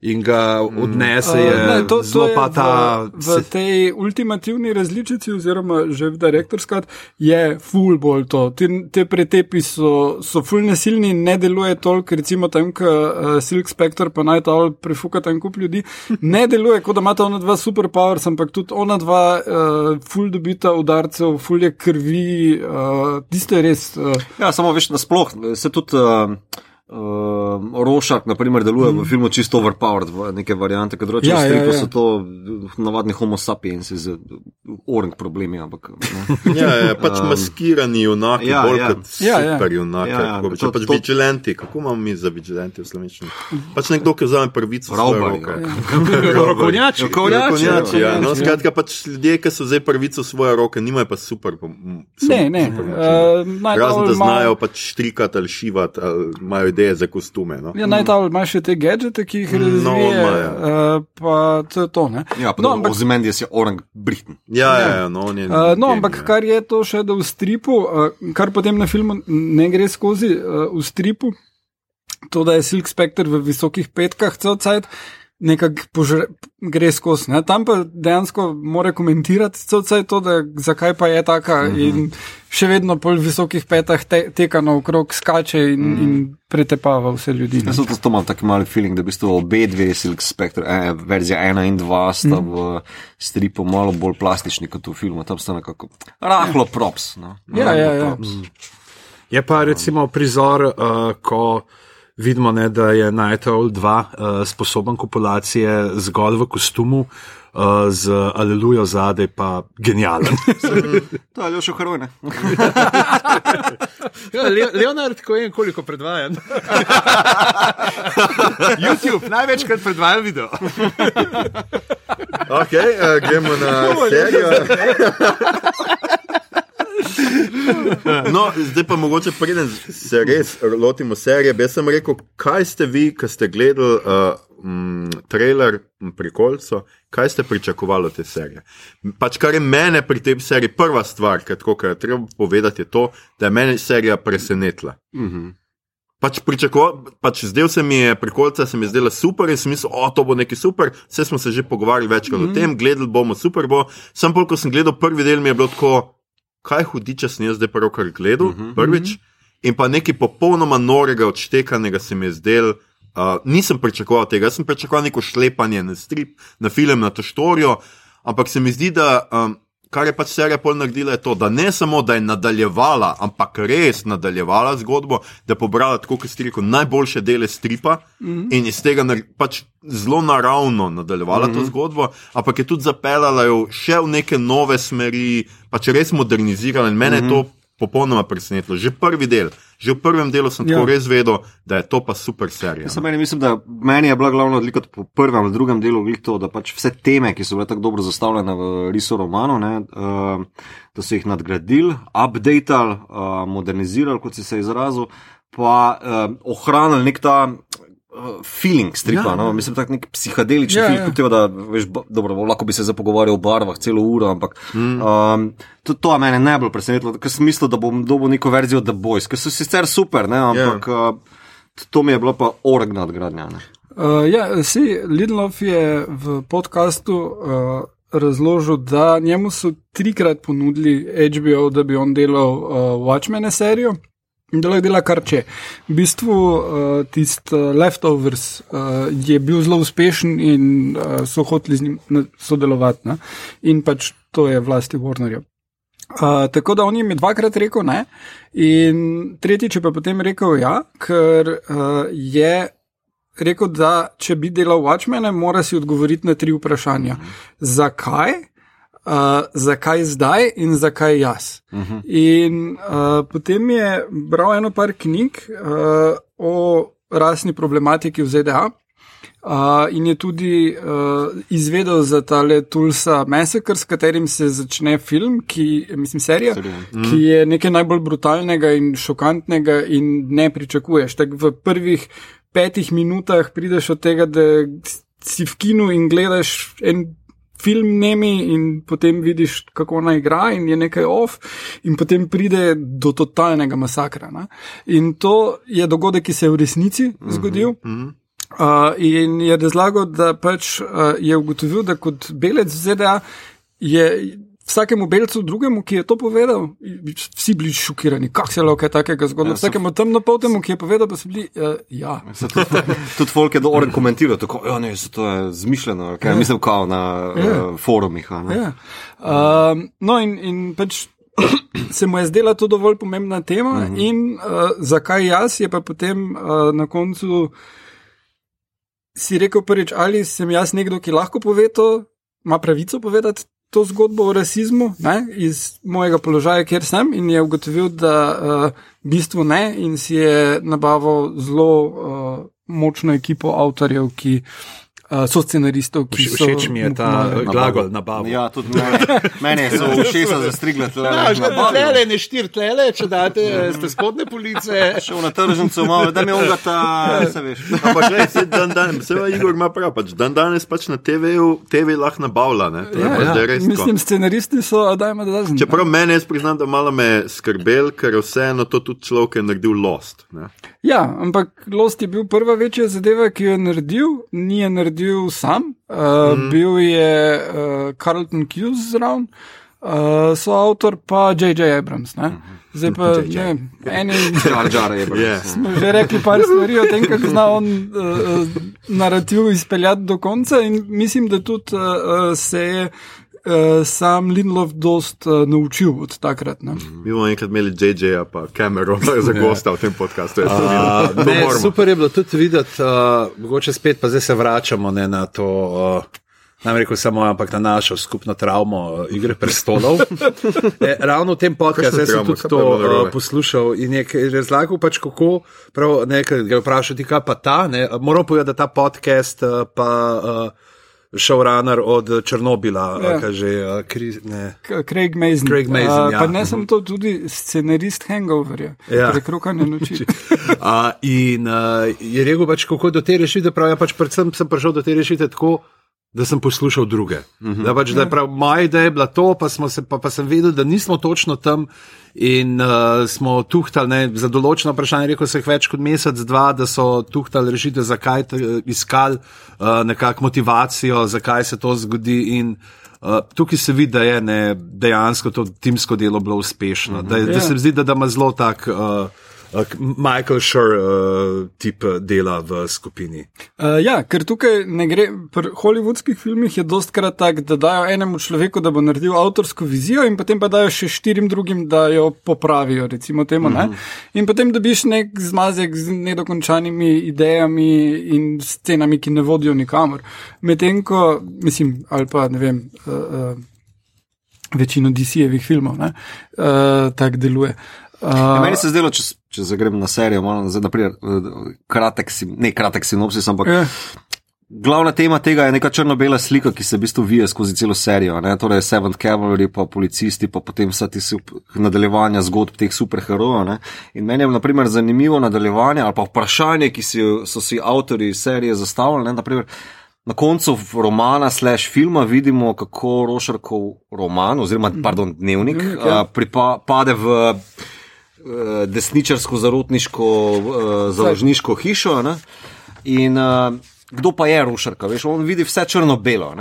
in ga odnese. Uh, Je, ne, to, to je pa ta. v, v tej ultimativni različici, oziroma že v direktorskrat, je full bolj to. Te, te pretepi so, so full nasilni ne deluje toliko, recimo tam, ko uh, Silk Spectre pa naj to prefuka tam kup ljudi. Ne deluje, kot da imata ona dva superpowers, ampak tudi ona dva uh, full dobita udarcev, full je krvi, uh, tisto je res. Uh, Ja, samo veš, nasploh se tudi. Uh, Uh, Rošak, na primer, deluje mm. v filmu čisto overpowered, v neke variante, kot rečemo, Ja, ja, ja, ja. so to uh, navadni homo sapiens z orang problemi. Ampak. Ja, ja, pač maskirani junaki, ja, ja, bolj ja. ja. kot Ja, ja. super junaki. Ja, Ja, ja, ja, to- pač to- vigilanti, kako imamo mi za vigilanti v slovenščini? Pač nekdo, ki vzame prvico roke. Rokovnjači. Rokovnjači, Rokovnjači, ja. No, ja. skratka, pač ljudje, ki so vzeli prvico v svoje roke, nimajo pa super. m, su- ne, ne. super Uh, Razen, da znajo pač štrikati ali šivati, ali imajo ideje za kostume. No? Ja, naj ta imaš še te gadžete, ki jih No, razvije, ima, ja. uh, pa to je to. Ne? Ja, pa no, no, ampak, Ozymandias je orang Britain. Ja, ja, ja, no, on je. uh, no, genij, ampak ja. kar je to še, da v stripu, uh, kar potem na filmu ne gre skozi, uh, v stripu, to, da je Silk Spectre v visokih petkah cel cajt. Nekako požre- gre skozi. Ne? Tam pa dejansko mora komentirati cajt to, da zakaj pa je taka uh -huh. in še vedno po visokih petah te, teka naokrog, skače in, uh -huh. in pretepava vse ljudi. Jaz sem to imel taki mali feeling, da v bistvu obe dve Silk Spectre, eh, verzija ena in dva, sta mm. v stripu malo bolj plastični kot v filmu. Tam sta nekako rahlo props. No. Ja, Rahlo ja, ja. props. Je pa recimo prizor, uh, ko vidimo, ne, da je Night Owl 2 uh, sposoben kopulacije zgolj v kostumu, uh, z Alelujo zadaj pa genijalen. To je še heroj, ne? ja, Le Leonard, ko je koliko predvajan. YouTube največkrat predvaja video. Ok, uh, gremo na serijo. No, zdaj pa mogoče preden se res lotimo serije. Jaz sem rekel, kaj ste vi, ki ste gledali uh, mm, trailer m, Prikolco, kaj ste pričakovali od te serije? Pač kar je mene pri tej seriji prva stvar, kar tako, kar je treba povedati, je to, da je mene serija presenetila. Pač pričakoval, pač zdel se mi je, prikolca se mi je zdela super in sem mislil, o, to bo nekaj super, vse smo se že pogovarjali večkrat mm -hmm. o tem, gledali bomo, super bo. Sam pol, ko sem gledal prvi del, mi je bilo tako, kaj hudiče sem jaz zdaj pravkar gledal, mm -hmm. prvič. In pa nekaj popolnoma norega, odštekanega se mi je zdel. Uh, nisem pričakoval tega, jaz sem pričakoval neko šlepanje na strip, na film, na to štorijo, ampak se mi zdi, da um, kar je pač serija pol naredila, je to, da ne samo, da je nadaljevala, ampak res nadaljevala zgodbo, da je pobrala, tako kot ste rekel, najboljše dele stripa mm -hmm. in iz tega pač zelo naravno nadaljevala mm -hmm. to zgodbo, ampak je tudi zapeljala jo še v neke nove smeri, pač res modernizirala in mene mm -hmm. je to popolnoma presenetilo. Že prvi del, že v prvem delu sem ja. tako res vedel, da je to pa super serija. Sem meni, mislim, da meni je bila glavna odlika po prvem ali drugem delu to, da pač vse teme, ki so bile tako dobro zastavljene v risu romanu, ne, uh, da so jih nadgradili, updateali, uh, modernizirali, kot si se izrazil, pa uh, ohranili nek ta. Feeling stripa, ja, no? mislim, tako nek psihadelični Ja, ja, film, ja. temu, da veš, dobro, lahko bi se zapogovarjal o barvah celo uro, ampak mm. um, to, to je mene najbolj presenetilo, ker sem mislil, da bom dobil neko verzijo The Boys, ki so sicer super, ne, ampak yeah. uh, to mi je bilo pa org nadgradnja. Ne. Uh, ja, si Lidlov je v podkastu uh, razložil, da njemu so trikrat ponudili HBO, da bi on delal uh, Watchmen serijo. Da lahko dela kar če. V bistvu uh, tisti uh, Leftovers uh, je bil zelo uspešen in uh, so hoteli z njim sodelovati. Ne? In pač to je vlasti Warnerja. Uh, tako da on jim je dvakrat rekel ne, in tretjič je pa potem rekel ja, ker uh, je rekel, da če bi delal Watchmene, mora si odgovoriti na tri vprašanja. Zakaj? Uh, zakaj zdaj in zakaj jaz? Uh -huh. In uh, potem je bral eno par knjig uh, o rasni problematiki v ZDA. Uh, in je tudi uh, izvedel za tale Tulsa Massacre, s katerim se začne film, ki, mislim, serija, mm. ki je nekaj najbolj brutalnega in šokantnega, in ne pričakuješ. Tak v prvih petih minutah prideš od tega, da si v kinu in gledaš en. Film nemi in potem vidiš, kako naj igra, in je nekaj off, in potem pride do totalnega masakra. Ne? In to je dogodek, ki se je v resnici zgodil. Uh -huh, uh -huh. Uh, in je razlagal, da pač uh, je ugotovil, da kot belec v ZDA je vsakemu belcu drugemu, ki je to povedal, vsi bili šokirani, kako se je lahko takega zgodilo. Ja, vsakemu temnopoltemu, ki je povedal, da so bili. Uh, ja. Tudi folk je dobro komentiral, tako ja, je to zmišljeno, kaj ja. mislim, kao na ja. uh, forumih. Ja. Uh, no, in, in pač. Se mu je zdela to dovolj pomembna tema, uh mhm. -huh. in uh, zakaj jaz, je pa potem uh, na koncu si rekel prvič, ali sem jaz nekdo, ki lahko pove to, ima pravico povedati to zgodbo o rasizmu ne, iz mojega položaja, kjer sem, in je ugotovil, da uh, v bistvu ne, in si je nabavil zelo uh, močno ekipo avtorjev, ki uh, so scenaristov, ki so. Všeč mi je ta glagol nabava. Ja, tudi meni je zelo všeč, da strigla tle. Ne, ne, ne, štir tle, če date, ste spodne police. Šel na tržnico, malo, da mi onga ta, se veš. Ampak, gledaj, se dan dan, se va Igor ima prav, pač dan danes pač na TV-ju, TV lahko nabavlja, ne. Ja, pač ja. Mislim, scenaristi so, a dajmo da razumem. Čeprav meni jaz priznam, da malo me skrbel, ker vseeno to tudi človek je naredil Lost. Ne? Ja, ampak Lost je bil prva večja zadeva, ki jo je naredil, ni je naredil bil sam, uh, mm. bil je uh, Carlton Hughes zraven, uh, so avtor pa J.J. Abrams. Ne? Mhm. Zdaj pa ne vem, eni ljudje. Smo že rekli par stvari o tem, kako zna on uh, narativ izpeljati do konca, in mislim, da tudi uh, se je uh, sam Lindlov dost uh, naučil od takrat. Ne? Mi bomo enkrat imeli JJ-ja pa Cameron za gosta v tem podkastu. Uh, ne, super je bilo tudi videti, uh, mogoče spet pa zdaj se vračamo ne, na to. Uh, Nam rekel samo, ampak na našo skupno travmo igre prestolov. e, ravno v tem podkastu sem tudi to uh, poslušal in je razlagal, pač kako, prav, nekaj ga vprašati, kaj pa ta, ne, moram povedati, da ta podcast uh, pa. Uh, showrunner od Černobila, ja. kaže Craig Mason. Craig Mason uh, ja. Pa ne sem to tudi scenarist Hangoverja, ja. prekrokane noči. uh, in uh, je rekel pač, kako do te rešitve, prav, ja, pač predvsem sem prišel do te rešitve tako. Da sem poslušal druge. Uh mhm. -huh. da pač, da je ja. prav, moja ideja je bila to, pa, se, pa, pa sem vedel, da nismo točno tam in uh, smo tuhtali za določeno vprašanje, rekel sem več kot mesec, dva, da so tuhtali rešitev, zakaj iskali uh, nekakšno motivacijo, zakaj se to zgodi. In, uh, tukaj se vidi, da je ne, dejansko to timsko delo bilo uspešno, uh -huh. da, da yeah. se mi zdi, da, da ima zelo tak. Uh, Michael Schur uh, tip dela v skupini. Uh, ja, ker tukaj ne gre, pri hollywoodskih filmih je dostkrat tako, da dajo enemu človeku, da bo naredil avtorsko vizijo, in potem pa dajo še štirim drugim, da jo popravijo. Recimo, temu, uh -huh. In potem dobiš nek zmazek z nedokončanimi idejami in scenami, ki ne vodijo nikamor. Medtem ko, mislim, ali pa ne vem. Uh, uh, Večino DC-jevih filmov uh, tako deluje. Uh, ja, meni se je zdelo, če, če zagrem na serijo, malo zdaj, naprimer, kratek, ne kratek sinopsis, ampak. Yeah. Glavna tema tega je neka črno-bela slika, ki se v bistvu vije skozi celo serijo. Ne? Torej, Seventh Cavalry, pa policisti, pa potem vsa ti nadaljevanja zgodb teh superherojev. In meni je naprimer, zanimivo nadaljevanje ali pa vprašanje, ki si, so si avtori serije zastavili. Naprimer, na koncu romana, slash filma, vidimo, kako Rošarkov roman, oziroma pardon, dnevnik, ja. pripa, pade v. Eh, desničarsko, zarotniško, uh, založniško hišo. Ne? In uh, kdo pa je rušarka? Veš, on vidi vse črno-belo.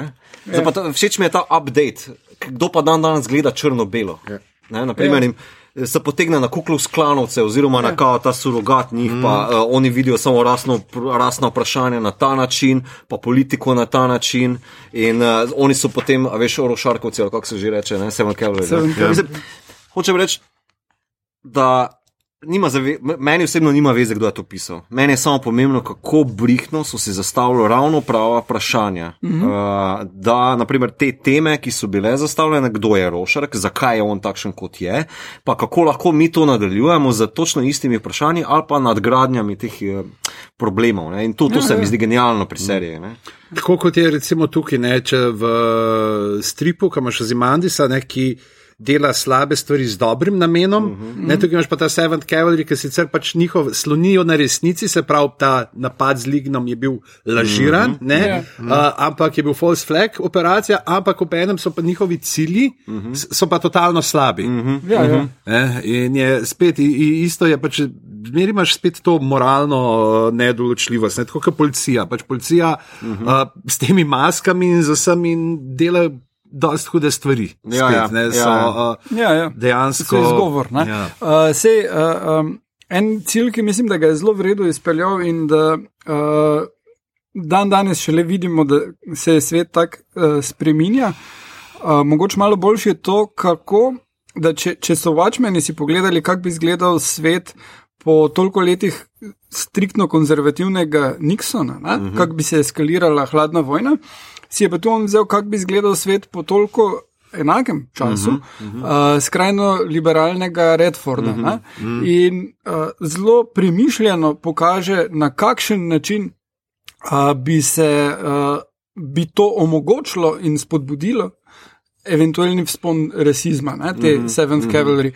Ja. Všeč mi je ta update, kdo pa dan danes gleda črno-belo. Ja. Naprimer, ja. se potegne na kuklu sklanovce, oziroma na kao ta surogat njih, mm. pa uh, oni vidijo samo rasno, rasno vprašanje na ta način, pa politiko na ta način. In uh, oni so potem, a veš, orošarkovci, kako se že reče, ne, Seven Cavalry. Hočem reči, da Nima zave, meni osebno nima veze, kdo je to pisal. Meni je samo pomembno, kako brihno so si zastavili ravno prava vprašanja. Mm -hmm. uh, da, naprimer, te teme, ki so bile zastavljene, kdo je Rošark, zakaj je on takšen, kot je, pa kako lahko mi to nadaljujemo z točno istimi vprašanji ali pa nadgradnjami teh uh, problemov. Ne? In to, to ja, se ja. mi zdi genialno pri seriji. Ne? Tako kot je recimo tukaj, ne, če v stripu, kam imaš Zimandisa, neki dela slabe stvari z dobrim namenom. Uh -huh. ne, tukaj imaš pa ta Seventh Cavalry, ki sicer pač njihov slonijo na resnici, se pravi, ta napad z Lignom je bil lažiran, uh -huh. ne, yeah. uh, ampak je bil false flag operacija, ampak ob enem so pa njihovi cilji, uh -huh. so pa totalno slabi. Uh -huh. ja, ja. Ne, in je spet, isto je pač. Zmeri imaš spet to moralno nedoločljivost, ne? tako kot policija. Pač policija uh -huh. uh, s temi maskami in z vsemi dela dost hude stvari. Ja, spet, ja, ne, so, ja, uh, ja, ja. Dejansko. To je izgovor. Ja. Uh, sej, uh, um, en cilj, ki mislim, da ga je zelo vredno izpeljal in da uh, dan danes še le vidimo, da se je svet tako uh, spreminja. Uh, mogoče malo boljše je to, kako, da če, če so vačmeni si pogledali, kako bi izgledal svet po toliko letih striktno konzervativnega Nixona, uh mhm. -huh. kako bi se eskalirala hladna vojna si je pa tu on vzel, kako bi izgledal svet po toliko enakem času, uh -huh, uh -huh. Uh, skrajno liberalnega Redforda. Uh -huh, uh -huh. In uh, zelo premišljeno pokaže, na kakšen način uh, bi se uh, bi to omogočilo in spodbudilo. Eventualni vzpon rasizma, ne, te mm -hmm, Seventh mm -hmm. Cavalry,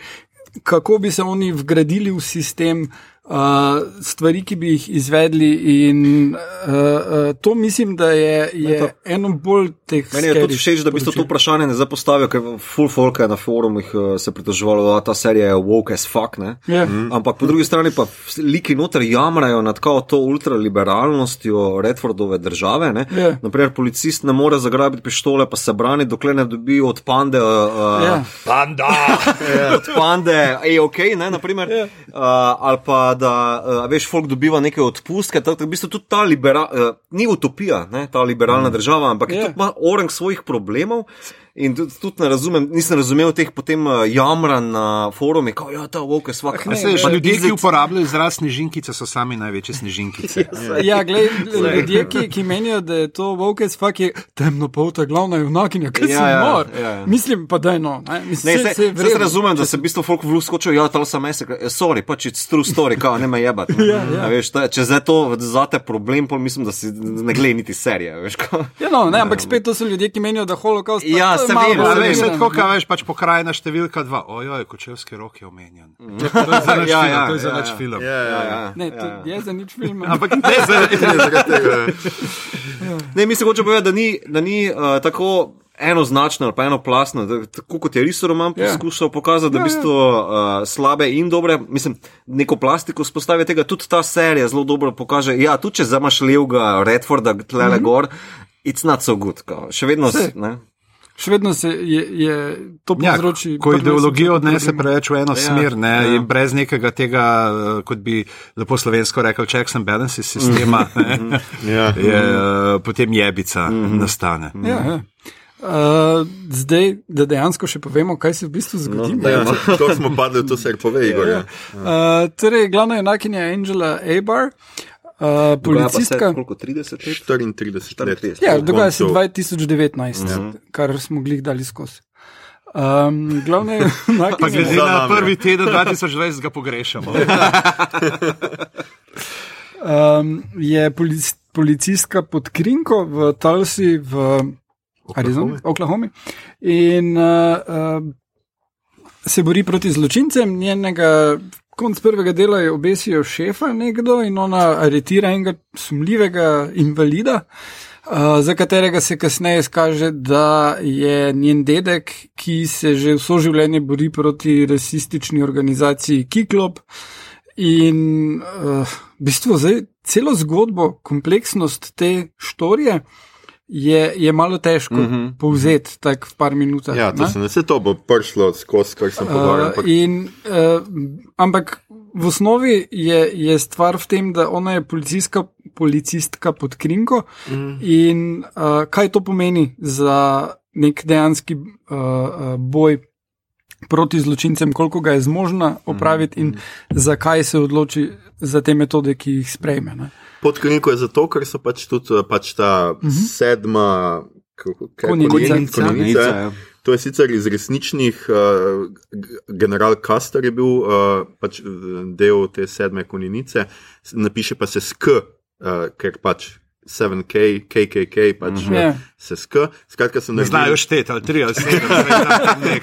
kako bi se oni vgradili v sistem, uh, stvari, ki bi jih izvedli. In, uh, uh, to mislim, da je, je to, eno bolj teh. Meni je tudi všeč, da bi to vprašanje ne zapostavil, ker full folk je na forumih uh, se pritoževalo, da ta serija je woke as fuck. Yeah. Ja. Mm. Ampak po drugi strani pa liki noter jamrajo nad kao to ultraliberalnostjo Redfordove države. Yeah. Ja. Naprimer, policist ne more zagrabiti pištole, pa se brani, dokler ne dobi od pande. Uh, yeah. Ja. Panda! od pande, ej, ok, ne, naprimer. Yeah. Uh, ali pa da uh, veš, folk dobiva neke odpustke. Tak, tak, v bistvu tudi ta liberalna, uh, ni utopija, ne, ta liberalna mm. država, ampak yeah. je tudi ima orang svojih problemov. In tudi, tudi ne razumem, nisem razumel teh potem uh, jamran na forumih, kako je ja, ta vok, svak. Ne, ne, ljudje, izlet... ki uporabljajo izraz snežinkice, so sami največje snežinkice. ja, gled, ljudje, ki, ki menijo, da je to vok, svak je temno polta, glavna junakinja, kaj ja, ja, mor. Ja, ja. Mislim pa, da je no. Ne, Mislim, ne, se, se, se, se razumem, da se v bistvu folk v lusk skočijo, ja, to sem jaz, sorry, pač it's true story, kao, ne me jebati. ja, ja. Veš, to, če zdaj to zate problem, pa mislim, da si ne gledi niti serije. Veš, ja, no, ne, ampak spet to so ljudje, ki menijo, da holokaust. Ja, se vem, vse tako, kaj veš, pač pokrajina številka dva. Ojoj, kočevski rok je omenjen. Mm. To je ja, film. Ja, to je za ja, nič ja. film. Ja, ja, ja. Ne, to ja. je za nič film. Ampak ne za film. Ne, mislim, hoče povedati, da ni, da ni uh, tako. Enoznačno ali pa enoplasno, tako kot je Riso Roman poskušal pokazati, da v bistvu uh, slabe in dobre, mislim, neko plastiko spostavi tega, tudi ta serija zelo dobro pokaže. Ja, tudi če zamaš levega Redforda, tlele mm -hmm. gor, it's not so good, kao. še vedno se še vedno se je, je to povzročilo. Ja, ko ideologijo odnese preveč v eno ja, smer, ne, ja. in brez nekega tega, eh, kot bi lepo slovensko rekel, checks and balances sistema, ne, ja. je, uh, potem jebica mm -hmm. nastane. Ja, ja. Uh, zdaj, da dejansko še povemo, kaj se v bistvu zgodi. No, ja, to smo padli, to se je povej, Igor. Ja. Uh, torej, glavna enakinja Angela Abar. Uh, policistka. Koliko 30 let? 34 let. Ja, dogaja se 2019, ja. kar smo glih dali skozi. Um, glavne, pa glede na prvi teden 2020 ga pogrešamo. um, je polic, policistka pod Krinko v Tulsi v Arizoni, Oklahomi. In uh, uh, se bori proti zločincem, njenega konc prvega dela je obesijo šefa nekdo in ona aretira enega sumljivega invalida, uh, za katerega se kasneje skaže, da je njen dedek, ki se že vso življenje bori proti rasistični organizaciji Kiklop. In uh, v bistvu zdaj celo zgodbo, kompleksnost te štorije je, je malo težko uh -huh. povzeti tako v par minutah. Ja, to se ne vse to bo prišlo skozi, kar sem povedal. Uh, in, uh, ampak v osnovi je, je stvar v tem, da ona je policijska, policistka pod krinko mm. in uh, kaj to pomeni za nek dejanski uh, boj proti zločincem, koliko ga je zmožna opraviti in zakaj se odloči za te metode, ki jih sprejme. Ne? Pod krinko je zato, ker so pač tudi pač ta uh -huh. sedma kako- Konjenica. konjenica, Konjenica, ja. To je sicer iz resničnih, uh, general Kastar je bil uh, pač eh, del te sedme konjenice, s- napiše pa se sk, uh, ker pač 7K, KKK, pač uh Ja. -huh. se sk. Skratka, so Ne naredili- znajo šteti, ali tri ali sedem. nek.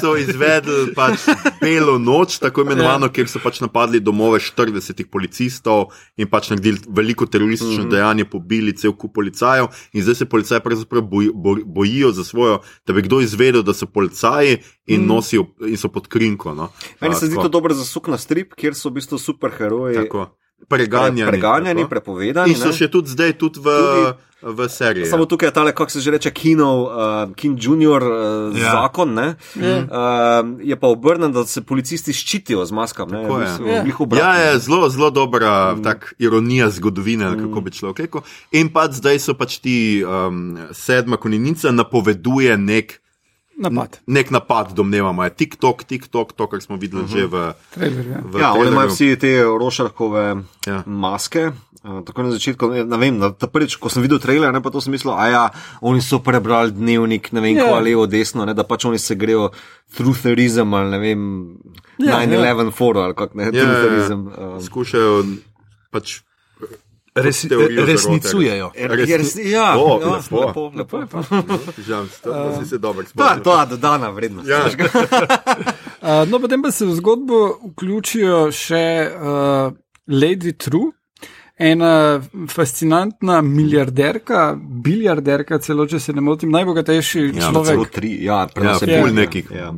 so izvedli pač belo noč, tako imenovano, ja. kjer so pač napadli domove 40 policistov in pač naredili veliko teroristično mm -hmm. dejanje, pobili cel kup policajev. In zdaj se policaji pravzaprav boj, boj, bojijo za svojo, da bi kdo izvedel, da so policaji in, mm. nosijo, in so pod krinko. No. Meni se zdi to dobro za suk na strip, kjer so v bistvu superheroji Tako. Preganjani. preganjani, tako. prepovedani. In so ne. še tudi zdaj tudi v, Tudi- v seriji. Samo tukaj je tale, kako se že reče, Kinov, uh, Kin Junior uh, Ja. ja. zakon. Ne? Ja. Uh, je pa obrnen, da se policisti ščitijo z maskami. ne, je. Ja. glih obratno. Ja, je zelo, zelo dobra mm. tak, ironija zgodovine, mm. kako bi človek rekel. In pa zdaj so pač ti um, sedma konjenica napoveduje nek, Napad. nek napad, domnevamo. Je TikTok, TikTok, to, kar smo videli uh -huh. že v. Trailer, ja. v Ja, oni imajo vsi te rošarkove Ja. ja. maske. Uh, tako na začetku, ne, vem, na, ta prvič, ko sem videl trailer, ne, pa to sem mislil, a ja, oni so prebrali dnevnik, ne vem, Ja. yeah. ko levo, desno, ne, da pač oni se grejo trutherizem ali ne vem, Ja, 9-11 ja. forum ali kako ne, Ja, ja, ja. trutherizem. Um, Skušajo pač. Resi, zarote. resnicujejo. Resni- resni- ja, O, ja, lepo. lepo, lepo, lepo. Žal, to si se dobro To, spomnil. to je dodana vrednost. Ja, Uh, no, potem pa se v zgodbo vključijo še uh, Lady True, ena fascinantna milijarderka, biljarderka, celo če se ne motim, najbogatejši Ja, Celo človek, tri, ja, ja je Ja. pol nekih Ja.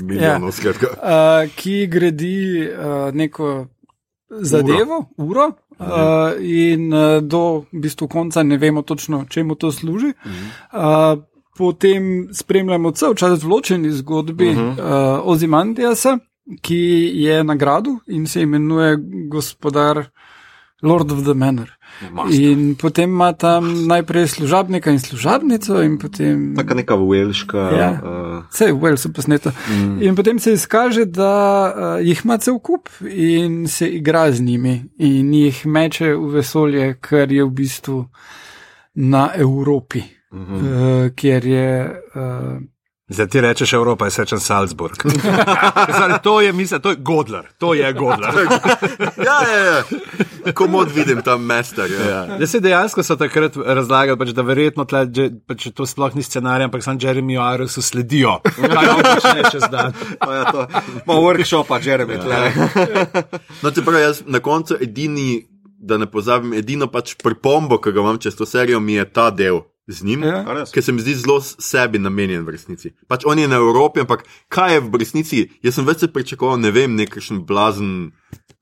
milijonov, skratka. uh, ki gradi uh, neko zadevo, uro. uro uh, in uh, do v bistvu konca ne vemo točno, čemu to služi. Uh, potem spremljamo cel čas v ločeni zgodbi uh -huh. uh, Ozimandiasa, ki je na gradu in se imenuje gospodar Lord of the Manor. Master. In potem ima tam najprej služabnika in služabnico, in potem. Taka neka velška. Ja. Uh, Vse je v Walesu posneto. Mm. In potem se izkaže, da uh, jih ima cel kup in se igra z njimi in jih meče v vesolje, kar je v bistvu na Evropi, mm -hmm. uh, kjer je. Uh, Zdaj ti rečeš Evropa, jaz rečem Salzburg. Zdaj, to je, mislim, to je Godler, to je Godler. Ja, ja, ja. Komod vidim tam mester. Ja. Ja. Ja, se dejansko so takrat razlagali, pač, da verjetno tle, pač, to sploh ni scenarij, ampak sam Jeremy Iresu sledijo. Kaj počne čez dan? ja, to, pa workshopa, Jeremy. Ja. No, te pravi, jaz na koncu edini, da ne pozabim, edino pač pripombo, ki ga imam čez to serijo, mi je ta del z njim, Ja. Ki se mi zdi zelo sebi namenjen v resnici. Pač on je na Evropi, ampak kaj je v resnici? Jaz sem več se pričakoval, ne vem, nekakšen blazen.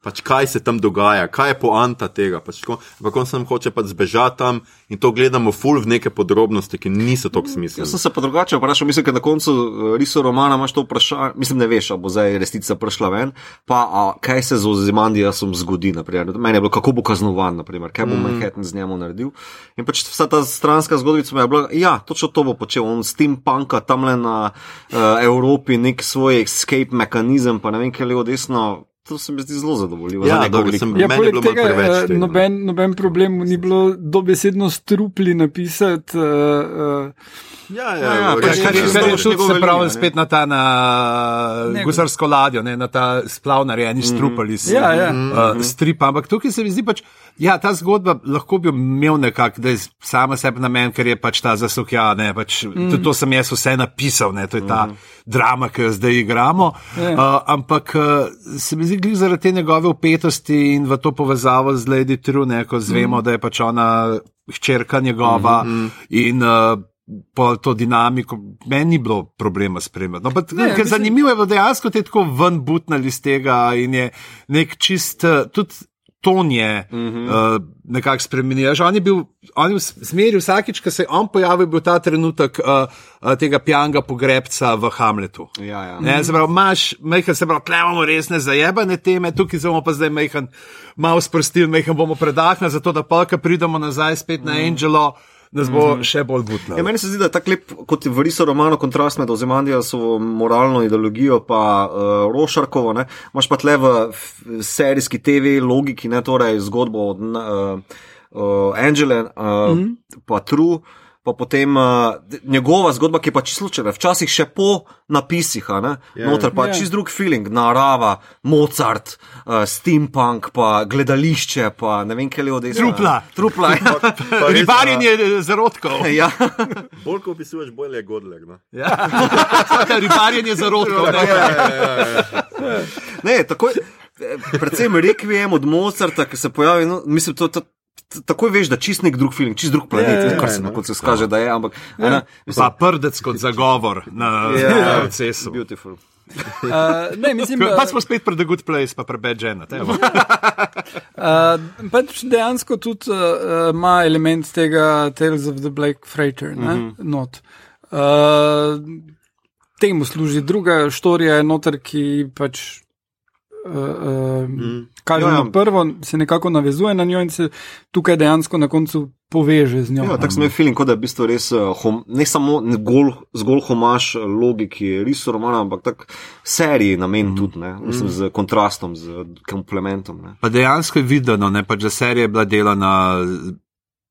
Pač kaj se tam dogaja, kaj je poanta tega. Pač ampak on sem hoče pač zbežati tam in to gledamo ful v neke podrobnosti, ki niso tako smiselne. Jaz sem se pa drugače vprašal, mislim, da na koncu eh, riso romana imaš to vprašanje, mislim, ne veš, ali bo zdaj resnica prišla ven, pa a, kaj se z Ozymandijasom zgodi, naprimer. Meni je bilo, kako bo kaznovan, naprimer, kaj bo mm. Manhattan z njemu naredil. In pač vsa ta stranska zgodbica mi je bila, ja, točno to bo počel, on s tem panka tamle na uh, Evropi nek svoj escape mehanizem, pa ne vem, kaj levo desno. To se mi zdi zelo zadovoljivo. Ja, dobro, sem- Ja, Meni je bilo malo tega, preveč eh, tega, no. noben, noben problem ni bilo dobesedno strupli napisati. Uh, uh, Ja, Ja, ja, je. Kar je, kar je znaš tudi njegove se pravi spet na ta na Ne, gusarsko ladjo, ne, na ta splav narejeni strupali s Ja, ja. uh, strip. Ampak tukaj se mi zdi pač, ja, ta zgodba lahko bi imel nekako, da je sama sebi namen, ker je pač ta zasukja, ne, pač, mm. to, to sem jaz vse napisal, ne, to je ta mm. drama, ki jo zdaj igramo. Ja. Uh, ampak uh, se mi zdi, zaradi te njegove upetosti in v to povezavo z Lady True, ne, ko zvemo, mm. da je pač ona hčerka njegova mm -hmm. in uh, po to dinamiko, meni ni bilo problema spremljati. No, pa, Ne, mislim- zanimivo je bilo dejansko te tako ven butnali iz tega in je nek čist, eh, tudi ton je mm -hmm. uh, nekako spremenil. Že On je bil, on je v smeri vsakič, ko se je on pojavil, bil ta trenutek uh, uh, tega pijanga pogrebca v Hamletu. Ja, ja. Ne, se pravi, imaš, mejhan se pravi, klemamo resne zajebane teme, tukaj bomo pa zdaj mejhan malo sprostili, mejhan bomo predahnili, zato da pa, ko pridemo nazaj spet na Angelo, nas bo mm -hmm. še bolj butno. Ja, meni se zdi, da je tako lep, kot v Riso romanu, kontrast med Ozemandijasovo moralno ideologijo pa uh, Rošarkovo. Ne? Imaš pa tle v serijski TV logiki, ne torej zgodbo od uh, uh, Angele, uh, mm -hmm. pa True. Pa potem uh, njegova zgodba, ki je pač slučajna, včasih še po napisih, a ne? Ja. noter pa Ja. čist drug feeling, narava, Mozart, uh, steampunk, pa gledališče, pa ne vem, kaj je od desna. Trupla. Trupla, ja. Pa res, Ribarjenje zarodkov. ja. a, Bolj ko opisuješ, bolj je Godler. No? Ja. Ribarjenje zarodkov. ne. Ne, takoj, eh, predvsem Requiem od Mozarta, ki se pojavi, no, mislim, to, to, takoj veš, da čist nek drug film, čist drug planet, Ja, ja, kar se ja, na koncu skaže, da je, ampak ja. ne, mislim, Pa prdec kot zagovor na Ja. procesu. beautiful. Uh, ne, mislim, da, Pa smo spet pri The Good Place, pa pri Bad Jena. Uh, pač dejansko tudi uh, ima element tega Tales of the Black Freighter, ne, mm -hmm. not. Uh, temu služi druga štorija, je noter, ki pač. Uh, uh, mm. Kaže Ja, ja. na prvo, se nekako navezuje na njo in se tukaj dejansko na koncu poveže z njo. Ja, tako sem imel feeling, kot da je v bistvu res uh, hom, ne samo gol, zgolj homaš logiki risu romana, ampak tak seriji namen mm. tudi, ne, mislim, z kontrastom, z komplementom. Ne. Pa dejansko je videno, ne, pač, da serija je bila delana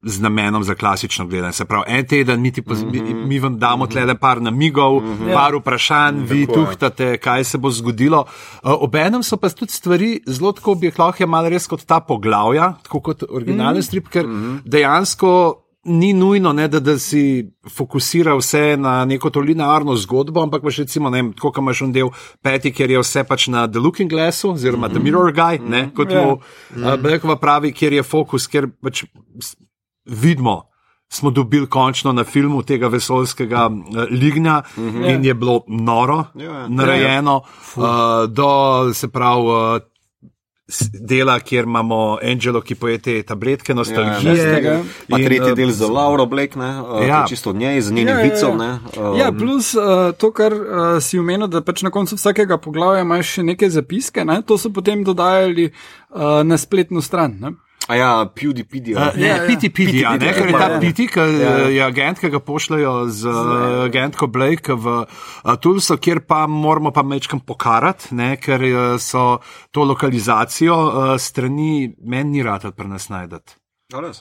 z namenom za klasično gledanje. Se pravi, en teden mi, ti poz, mi, mi vam damo tle le par namigov, par vprašanj, vi Tako je. tuhtate, kaj se bo zgodilo. Uh, Obenem so pa tudi stvari zelo tako, lahko jemali res kot ta poglavja, tako kot originalen strip, ker dejansko. Ni nujno, ne, da, da si fokusira vse na neko to linearno zgodbo, ampak imaš recimo, ne tako kot imaš en del peti, ker je vse pač na The Looking Glassu, oziroma The Mirror Guy, ne, kot Ja. mu uh, Blekova pravi, kjer je fokus, kjer pač vidimo. Smo dobili končno na filmu tega vesoljskega uh, lignja uh -huh. in je bilo noro Ja, ja. narejeno, uh, do se pravi uh, dela, kjer imamo Angelo, ki poje te tabletke nostalgije. Jaz tega. Pa in, tretji uh, del z Lauro Blake, ne, uh, Ja. ja. čisto od njej, z njenim Ja, ja, ja, ja. vicom. Ne, uh, Ja, plus uh, to, kar uh, si omenil, da pač na koncu vsakega poglavja imaš še neke zapiske, ne? to so potem dodajali uh, na spletno stran. Ne? A ja, PewDiePie. Uh, Ja. ne, Ja, ja, ja. ja, ne, ker je ta ja. piti, ki je agent, ki ga pošljajo z uh, agentko Blake v uh, Tulso, kjer pa moramo pa mečkam pokarati, ne, ker so to lokalizacijo strani meni ni rad pri nas najdete.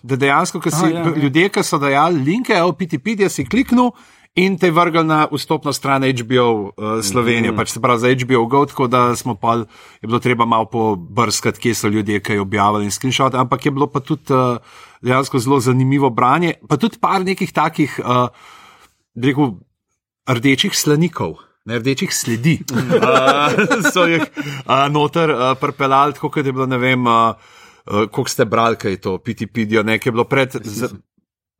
Da dejansko, ko si, Aha, ja, ja. ljudje, ki so dajali linke, evo, piti, piti, si kliknil. In te vrgel na vstopno stran HBO uh, Slovenije, mm -hmm. pač se pravi za HBO Go, tako da smo pa, je bilo treba malo pobrskati, kje so ljudje, ki je objavili in screenshot, ampak je bilo pa tudi uh, dejansko zelo zanimivo branje, pa tudi par nekih takih, uh, rekel, rdečih slanikov. Ne, rdečih sledi. uh, so jih uh, noter uh, pripeljali, tako kot je bilo, ne vem, uh, uh, koliko ste brali, kaj je to, pidijo, nekaj je bilo pred. Z,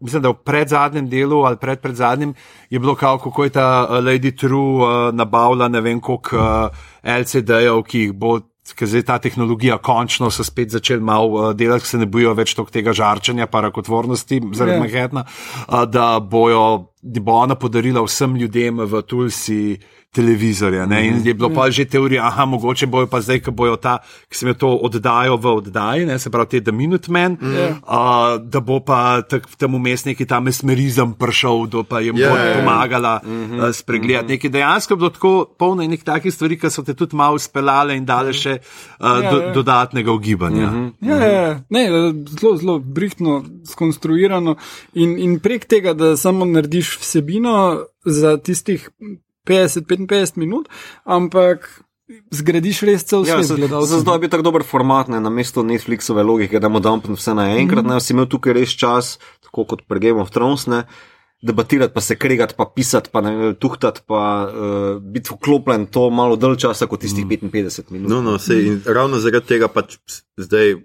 Mislim, da v predzadnjem delu ali pred predzadnjem je bilo kao, kako je ta uh, Lady True uh, nabavila ne vem koliko uh, LCD-jev, ki jih bo, ker zdaj ta tehnologija končno so spet začeli malo uh, delati, se ne bojijo več tega žarčanja, parakotvornosti zaradi Ja. yeah. Manhattna, uh, da bojo, da bo ona podarila vsem ljudem v Tulsi televizorja. Ne? In je bilo pa že teorija, aha, mogoče bojo pa zdaj, ko bojo ta, ki se mi to oddajo v oddaji, ne? se pravi te The Minutemen, Ja. uh, da bo pa tak, tam vmes neki ta mesmerizem prišel, da pa jim Ja, bo ja, ja. pomagala uh, spregledati. Nekaj dejansko je bilo tako polno enih takih stvari, ki so te tudi malo speljale in dale še uh, Ja, do, ja. dodatnega ugibanja. Ja, ja, ja. Ne, zelo, zelo brihtno skonstruirano in, in prek tega, da samo narediš vsebino za tistih 50-55 minut, ampak zgradiš res cel Ja, svet za, gledalcev. za zdaj je bil tako dober format, ne, na mesto Netflixove logike, da mu dumpim vse naenkrat, Mhm. ne, si imel tukaj res čas, tako kot pri Game of Thrones, ne, debatirati, pa se kregati, pa pisati, pa ne vem, tuhtati, pa uh, biti vklopljen to malo dalj časa kot tistih 55 minut. No, no, sej, in ravno zaradi tega pač zdaj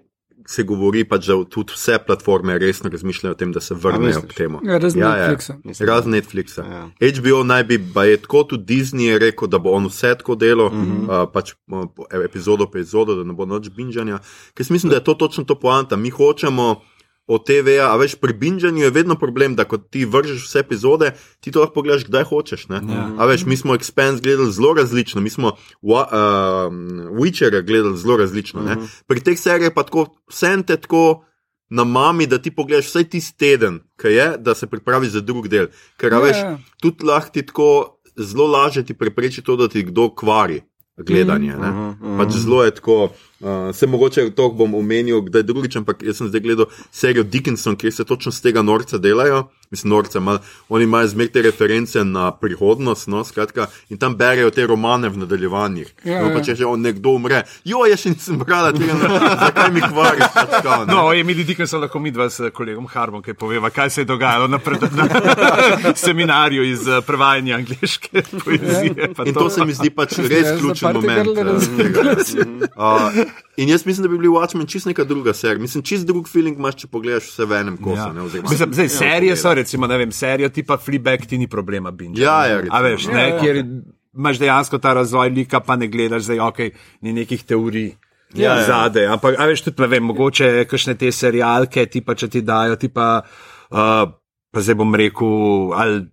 se govori, pač, da tudi vse platforme resno razmišljajo o tem, da se vrnejo k temu. Ja, razen Netflixa. Mislim, Razen Netflixa. Ja. HBO naj bi, pa je tako tudi Disney je rekel, da bo on vse tako delal, uh Mhm. -huh. uh, pač po- epizodo po epizodo, da ne bo noč binžanja. Ker mislim, da je to točno to poanta. Mi hočemo od TV-ja, a veš, pri binžanju je vedno problem, da ko ti vržeš vse epizode, ti to lahko pogledaš, kdaj hočeš. ne. Ja. A veš, mi smo Expanse gledali zelo različno, mi smo Wa- uh, Witcherja gledali zelo različno. Uh Mhm. -huh. Pri teh serijah pa tako, vsem te tako na mami, da ti pogledaš vsaj tisti teden, ki je, da se pripravi za drug del. Ker, a Ja, veš, ja. tudi lahko ti tako zelo lažje ti prepreči to, da ti kdo kvari gledanje. Mhm, Mm -hmm. pač zelo je tako. Uh, se mogoče to bom omenil, kdaj drugič, ampak jaz sem zdaj gledal serijo Dickinson, kjer se točno z tega norca delajo. Mislim, norca, mal, oni imajo zmer te reference na prihodnost, no, skratka, in tam berejo te romane v nadaljevanjih. Ja, no, ja. pa če že on nekdo umre, jo, jaz še nisem brala tega, zakaj mi kvariš? Pač, kao, ne. No, Emily Dickinson lahko mi dva s kolegom Harbom, kaj poveva, kaj se je dogajalo na, pred, na seminarju iz eh, prevajanja angliške poezije. pa In to se mi zdi pač res Ja, ključen moment. eh. Uh, in jaz mislim, da bi bili Watchmen čist neka druga serija. Mislim, čist drug feeling imaš, če pogledaš vse v enem kosu. Ja. ne, oziroma- Mislim, zdaj, Ja, serije so, recimo, ne vem, serija tipa Fleabag ti ni problema binge. Ja, ja, recimo, A veš, ne, Ja, ja. kjer imaš dejansko ta razvoj lika, pa ne gledaš zdaj, ok, ni nekih teorij. Ja, ja. Zade, ampak, a veš, tudi ne vem, mogoče kakšne te serijalke, ti pa če ti dajo, ti pa, uh, pa zdaj bom rekel, ali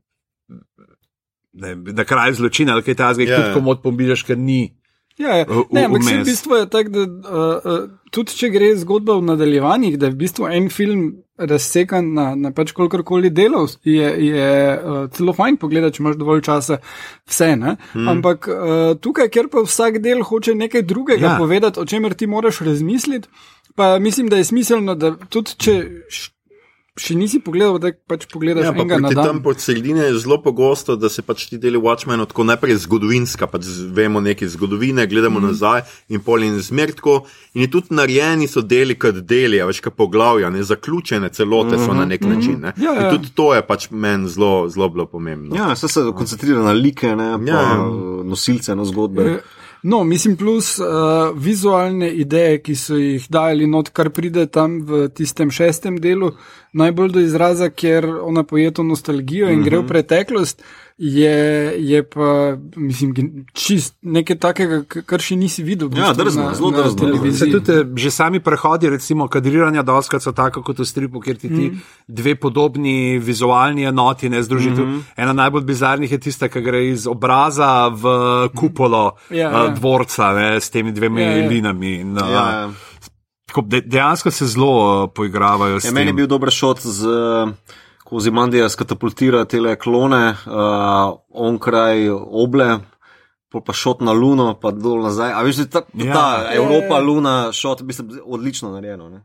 ne, na kraju zločina, ali kaj takega, Ja, yeah. tudi ja. komod pombiš, ker ni. Ja, ja. v- Ne, ampak v bistvu je tako, da uh, uh, tudi če gre zgodba v nadaljevanjih, da je v bistvu en film razsekan na, na pač kolikorkoli delov, je, je uh, celo fajn pogledati, če imaš dovolj časa vse. Ne? Hmm. Ampak uh, tukaj, ker pa vsak del hoče nekaj drugega Ja. povedati, o čemer ti moraš razmisliti, pa mislim, da je smiselno, da tudi če š- še nisi pogledal, da pač pogledaš Ja, pa enega na proti tam dan. pod sredine je zelo pogosto, da se pač ti deli Watchmen tako najprej zgodovinska, pač vemo nekaj zgodovine, gledamo Mhm. mm. nazaj in pol in zmertko. In tudi narejeni so deli kot deli, a veš, kot poglavja, ne zaključene celote so na nek način. Ne. Ja, ja. In tudi to je pač meni zelo, zelo bilo pomembno. Ja, vse se koncentrira na like, ne, pa Ja, ja. nosilce, na zgodbe. No, mislim, plus uh, vizualne ideje, ki so jih dali not, kar pride tam v tistem šestem delu, najbolj do izraza, ker ona poje to nostalgijo in mm -hmm. gre v preteklost, je, je pa, mislim, čist nekaj takega, kar še nisi videl. Ja, drzno, na- zelo na drzno. Se televiziji. tudi eh, že sami prehodi, recimo kadriranja, doskrat so tako kot v stripu, kjer ti ti mm. dve podobni vizualni enoti ne združite. Mm -hmm. Ena najbolj bizarnih je tista, ki gre iz obraza v kupolo Ja, ja, ja. ja. dvorca ne, s temi dvemi Ja, ja, linami. In, Ja, ja. ja. Tako, de, dejansko se zelo uh, poigravajo Ja, meni je bil dober šot z. Ko Zimandija skatapultira te klone, uh, onkraj oble, pa šot na Luno, pa dol nazaj. A veš, je ta, Ja. ta Ja, Evropa, ja. Luna, šot, mislim, odlično narejeno. Ne?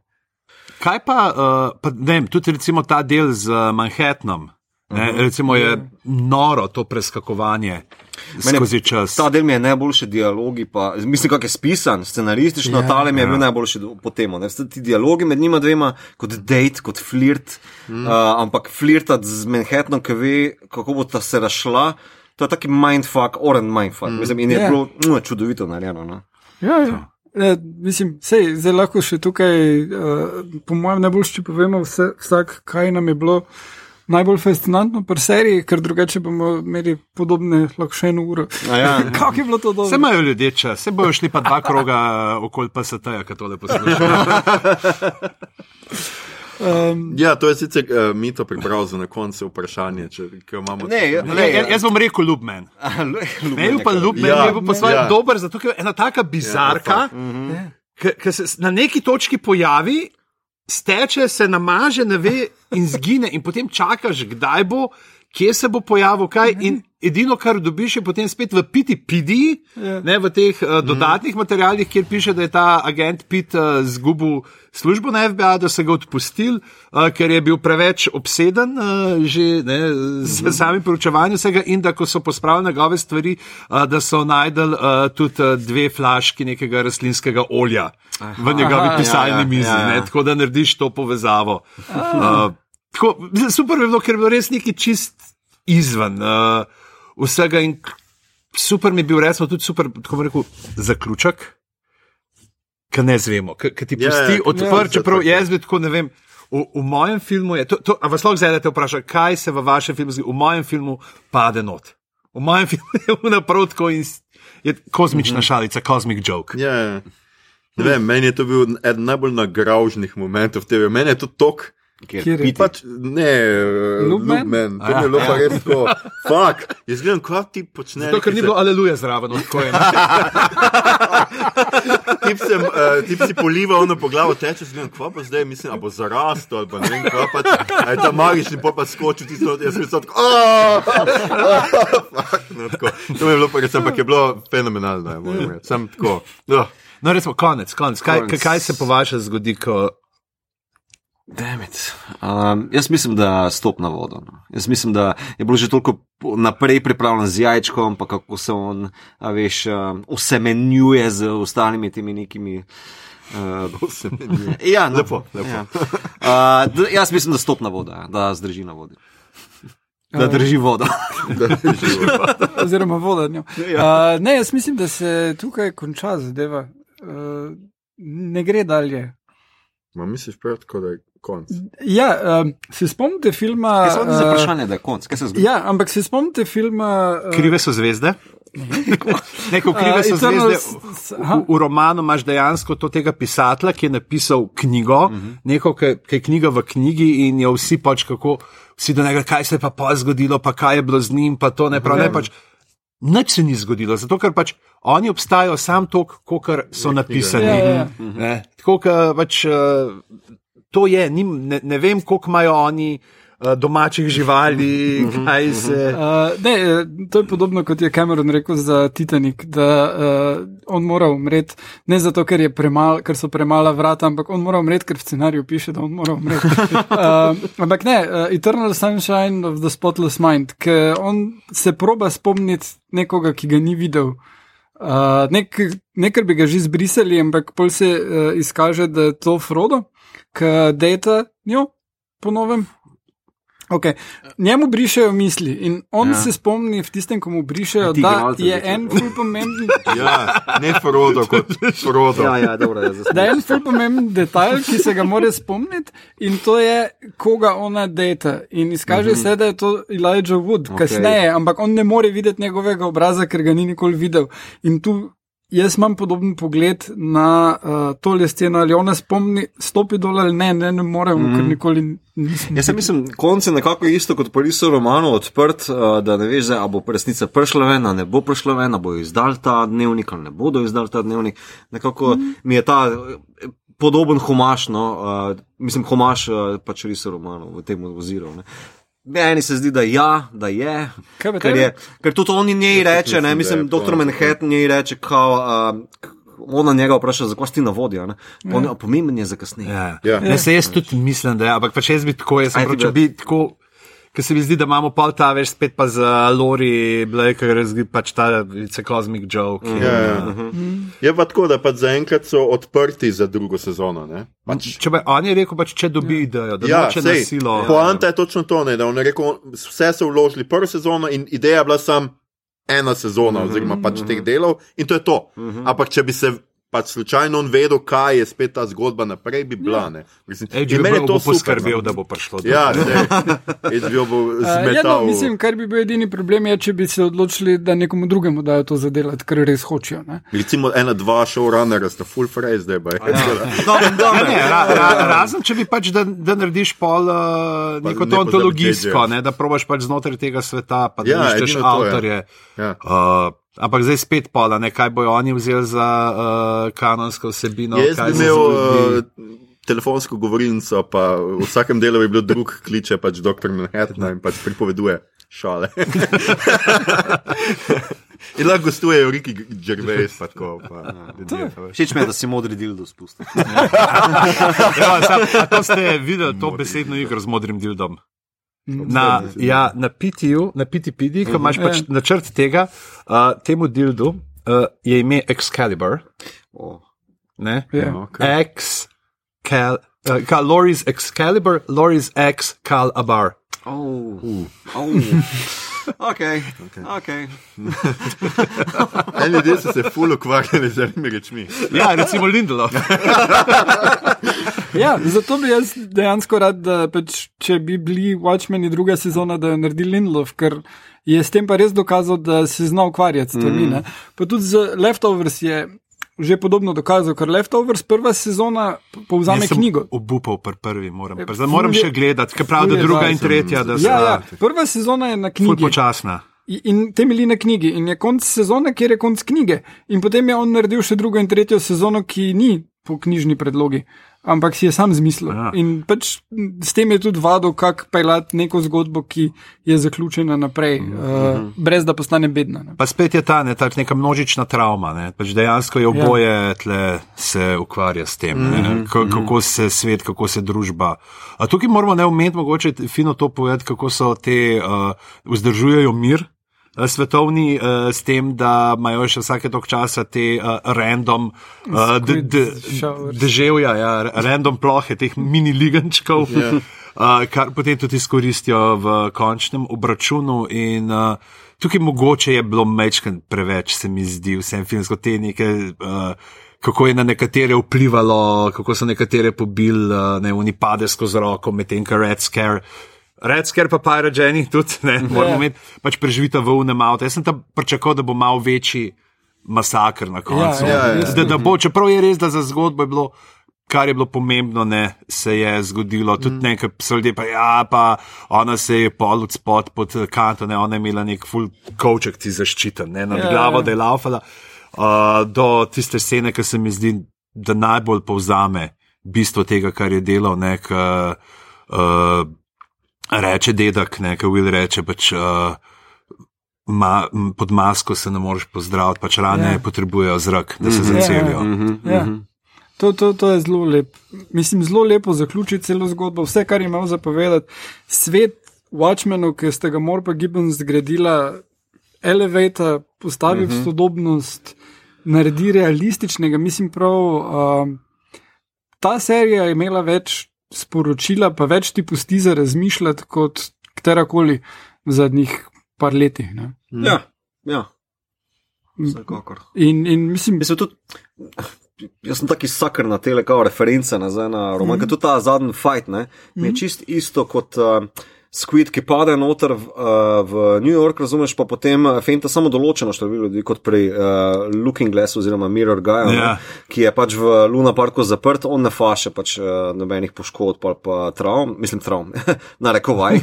Kaj pa, uh, pa ne vem, tudi recimo ta del z uh, Manhattanom. Ne, uh -huh. Recimo je noro to preskakovanje Skozi čas. Ta del mi je najboljši dialogi, pa mislim, kako je spisan, scenaristično, Ja, yeah, tale mi je ja. bil najboljši po tem. Ti dialogi med njima dvema, kot date, kot flirt, mm. uh, ampak flirtati z Manhattanom, ki ve, kako bo ta se rašla. To je taki mindfuck, oren mindfuck. Mm. Mislim, in je Ja. yeah. bilo mm, čudovito narejeno. No? Ja, ja. E, mislim, sej, zdaj lahko še tukaj, uh, po mojem, najboljši, če povemo vse, vsak, kaj nam je bilo najbolj fascinantno pri seriji, ker drugače bomo imeli podobne, lahko še eno uro. A Ja. Kako je bilo to dobro? Se imajo ljudje čas, se bojo šli pa dva kroga okoli PST-ja, ki tole poslušajo. Um, Ja, to je sicer uh, mi to pripravil za na koncu vprašanje. Če, ker imamo, Ne, ja, Ne, ja, jaz bom rekel Lubmen. Ne, je pa Lubmen, Ja, je bil po svojem ja. dober, zato ker je ena taka bizarka, ja, ki se s- na neki točki pojavi, steče, se namaže, ne ve in zgine, in potem čakaš, kdaj bo, kje se bo pojavil, kaj. In edino, kar dobiš, je potem spet v PTPD, Ja. ne v teh uh, dodatnih materialih, kjer piše, da je ta agent Pitt uh, zgubil službo na FBI, da so ga odpustili, uh, ker je bil preveč obseden uh, že ne, z mm -hmm. samim poročevanjem vsega in da ko so pospravili njegove stvari, uh, da so najdel uh, tudi uh, dve flaški nekega rastlinskega olja v njegovi Aha, pisalni ja, ja, mizi, ja, ja. ne, tako da narediš to povezavo. Uh, tako, super je bilo, ker je bilo res nekaj čist izven uh, vsega in super mi je bil, recimo, tudi super, tako rekel, zaključek. ki ne zvemo, ki ti Ja, pusti ja, odprt, ja, čeprav jaz bi tako ne vem. V, v mojem filmu je, to, to, a vas lahko zdaj vprašam, kaj se v vašem filmu zgodi? V mojem filmu pade not. V mojem filmu je unaprot tako in je kozmična šalica, cosmic joke. Ja, ja. Ne vem, meni je to bil eden najbolj nagražnih momentov TV. Meni je to tok. Kjer je? Pač, ne? Lubman, to je bilo pa res tako. Fak, jaz gledam, kaj ti počneš. Zato, ker ni bilo aleluja zraven, tako je. Tip, sem, uh, tip si poliva ono po glavo, teče, si gledam, kva pa zdaj, mislim, a bo zarastel ali pa ne vem, kva pa, a je ta magični pol pa skočil, tisto, jaz sem no, tako. To mi je bilo pa res, ampak je bilo fenomenalno, ja, moram reči. Sem tako. No, recimo, konec, konec. Kaj, Konec. kaj se po vašem zgodi, ko Dammit. Um, jaz mislim, da stop na vodo. No. Jaz mislim, da je bilo že toliko naprej pripravljen z jajčkom, pa kako se on, a veš, um, usemenjuje z ostalimi temi nekimi. Uh, ja, no, Lepo, lepo. Ja. Uh, d- jaz mislim, da stop na vodo, ja, da zdrži na vodi. Da drži vodo. Da je živo. oziroma vodanju. Ja. Uh, ne, jaz mislim, da se tukaj konča zadeva. Uh, ne gre dalje. Ma misliš prav tako, da je konc? Ja, uh, se spomnite filma? Kaj se vodi za eh, vprašanje, da je konc? Kaj se zgodi? Ja, ampak se spomnite filma? Uh, krive so zvezde? Neko krive so Eternal zvezde. V, v, romanu imaš dejansko to tega pisatelja, ki je napisal knjigo, uh -huh. neko, ki je knjiga v knjigi in jo vsi pač kako, vsi do njega, kaj se je pa pa zgodilo, pa kaj je bilo z njim, pa to ne prav, ne pač. Nič se ni zgodilo, zato ker pač oni obstajajo sam tok, kot so napisani. Ja, ja, ja. Ne, Tako pač to je, nim, ne, ne vem, koliko imajo oni uh, domačih živali, kaj se. Uh, ne, eh, to je podobno kot je Cameron rekel za Titanic, da uh, on mora umreti ne zato, ker, je premal, ker so premala vrata, ampak on mora umreti, ker v scenariju piše, da on mora umreti. uh, ampak ne, uh, Eternal Sunshine of the Spotless Mind, ker on se proba spomniti nekoga, ki ga ni videl. Uh, nek, nekaj bi ga že zbrisali, ampak pol se uh, izkaže, da je to Frodo, ki data njo po novem. Okay. Njemu brišejo misli in on Ja. ja. se spomni v tistem, ko mu brišejo, da je en ful pomemben. Ja, ne Frodo kot Frodo. Ja, ja, dobro, da Da je en ful pomemben detajl, ki se ga mora spomniti, in to je, koga ona data. In izkaže mm -hmm. se, da je to Elijah Wood, okay. kasneje, ampak on ne more videti njegovega obraza, ker ga ni nikoli videl. In tu jaz imam podoben pogled na uh, tole sceno, ali ona spomni, stopi dol ali ne, ne, ne morem, mm ker nikoli nisem. Jaz mislim, konc je nekako isto kot pri isto romanu, odprt, uh, da ne veš, zdaj, a bo resnica prišla ven, a ne bo prišla ven, a bo izdal ta dnevnik, ali ne bodo izdal ta dnevnik. Nekako mm. mi je ta eh, podoben homaš, no, uh, mislim, homaš uh, pač isto romanu v tem oziru. Ne. Meni se zdi, da ja, da je. Kaj Ker, je, ker tudi oni njej reče, mislim, ne, mislim, doktor to, Manhattan njej reče, kao, uh, ona njega vpraša, zakaj ti na vodja. Ja. Pomemben je za kasneje. Ja. Ja. Ja. Se jaz tudi mislim, da je, ampak pač jaz bi tako, jaz sem prav, če bi tako. Ker se mi zdi, da imamo pol ta več spet pa za Lori, Blake, ker zdi pač ta cosmic joke. Ja, ja. Je pa tako, da pač zaenkrat so odprti za drugo sezono. Ne? Pač, Če bi on je rekel, pač, če dobi idejo, da ja, na sej, silo. poanta je točno to, ne, da on je rekel, vse so vložili prvo sezono in ideja je bila sam ena sezona, oziroma pač teh delov in to je to. Ampak če bi se pač slučajno on vedel, kaj je spet ta zgodba naprej, bi bila. Ne. Mislim, Ej, če meni je to super, poskrbel, no. da bo prišlo do Ja, HBO bo Uh, ja, zmetal. no, mislim, kar bi bil edini problem, je, če bi se odločili, da nekomu drugemu dajo to zadelati, ker res hočejo. Ne? Recimo ena, dva showrunnera sta full phrase, zdaj pa je. Ra, razen če bi pač, da, da narediš pol uh, Pa neko ne to pozabi ontologijsko, JJ. ne, da probaš pač znotraj tega sveta, pa da Ja, ja, iščeš je. avtorje. Ja. Uh, ampak zdaj spet pola, ne, kaj bojo oni vzeli za uh, kanonsko vsebino. Jaz kaj bi se imel uh, telefonsko govorilnico, pa v vsakem delu bi bil drug kliče pač dr. Manhattan in pač pripoveduje šale. in lahko gostujejo Riki Gervais, pa tako. Pa, pa veš. Všeč mi je, da si modri dildo spustil. Ja, sam, a to ste videli, to besedno igro z modrim dildom. Na, ja, na PTU, na PTPD, ko imaš pač Ja. načrt tega, uh, temu dildu uh, je ime Excalibur. Oh. Ne? Ja. Okay. Excal, uh, ka, Lori's Excalibur, Lori's Excalibur. Oh. Oh. Ok, ok. Eni ljudje so se ful ukvarjali z enimi rečmi. Ja, recimo Lindelof. Ja, zato bi jaz dejansko rad, da pač, če bi bili Watchmeni druga sezona, da je naredil Lindelof, ker je s tem pa res dokazal, da se zna ukvarjati s tem. Mm. Pa tudi z Leftovers je že podobno dokazal, ker Leftovers prva sezona povzame sem knjigo. Obupal pri prvi, moram, Ja, pa zdaj moram je- še gledati, ker pravi, ful da druga in tretja, da so Ja, ja, prva sezona je na knjigi. počasna. I- In temelji na knjigi, in je konc sezone, kjer je konc knjige. In potem je on naredil še drugo in tretjo sezono, ki ni po knjižni predlogi, ampak si je sam zmislil. Ja. In pač s tem je tudi vadil, kako peljati neko zgodbo, ki je zaključena naprej, Mhm. uh, brez da postane bedna. Ne. Pa spet je ta ne, ta neka množična travma. Ne, pač dejansko je oboje tle se ukvarja s tem, ne, K kako se svet, kako se družba. A tukaj moramo ne umeti, mogoče fino to povedati, kako so te uh, vzdržujejo mir. Eh, Svetovni uh, s tem, da imajo še vsake tok časa te uh, random uh, deževja, ja, random plohe, teh mini ligančkov, yeah. uh, kar potem tudi izkoristijo v končnem obračunu. In, uh, tukaj mogoče je bilo mečken preveč, se mi zdi, vsem filmsko te neke. Uh, Kako je na nekatere vplivalo, kako so nekatere pobili, uh, ne, oni pade skozi roko, medtem ko Red Scare. Red Scare pa Pirate Jenny tudi, ne, moramo imeti, pač preživita v unem avtu. Jaz sem tam pričakoval, da bo malo večji masakr na koncu. Ja, ja, ja. Da, da bo, čeprav je res, da za zgodbo je bilo, kar je bilo pomembno, ne, se je zgodilo. Tudi mm. nekaj so ljudje, pa ja, pa ona se je pol od spod pod kanto, ne, ona je imela nek full kovček ti zaščiten, ne, nad Ja, ja, glavo, ja. da je laufala. Uh, do tiste scene, ki se mi zdi, da najbolj povzame bistvo tega, kar je delal, ne, k, uh, reče dedek, ne, ki Will reče, pač. Uh, Ma, pod masko se ne moreš pozdraviti, pač rane Ja. ja. potrebujejo zrak, da se Mhm. zacelijo. Mhm, Ja. mhm. To, to, to je zelo lepo. Mislim, zelo lepo zaključiti celo zgodbo, vse, kar je imel zapovedati. Svet Watchmenov, ki ste ga Morpa Gibbons zgradila, elevata, postavi uh -huh. v sodobnost, naredi realističnega. Mislim, prav uh, ta serija je imela več sporočila, pa več ti pusti za razmišljati kot katerakoli v zadnjih par letih. Ne? Ja, ja. Vsekakor. In, in mislim, Mislim, tudi, jaz sem taki sakr na tele, kao reference nazaj na roman, mm -hmm. tudi ta zadnji fight, ne, mi je čist isto kot uh, Squid, ki pade noter v, uh, v New York, razumeš, pa potem uh, fenta samo določeno število ljudi, kot pri uh, Looking Glass oziroma Mirror Guy, Ja. ki je pač v Luna Parku zaprt, on ne faše pač uh, nobenih poškodb ali pa travm, mislim travm, na rekovaj.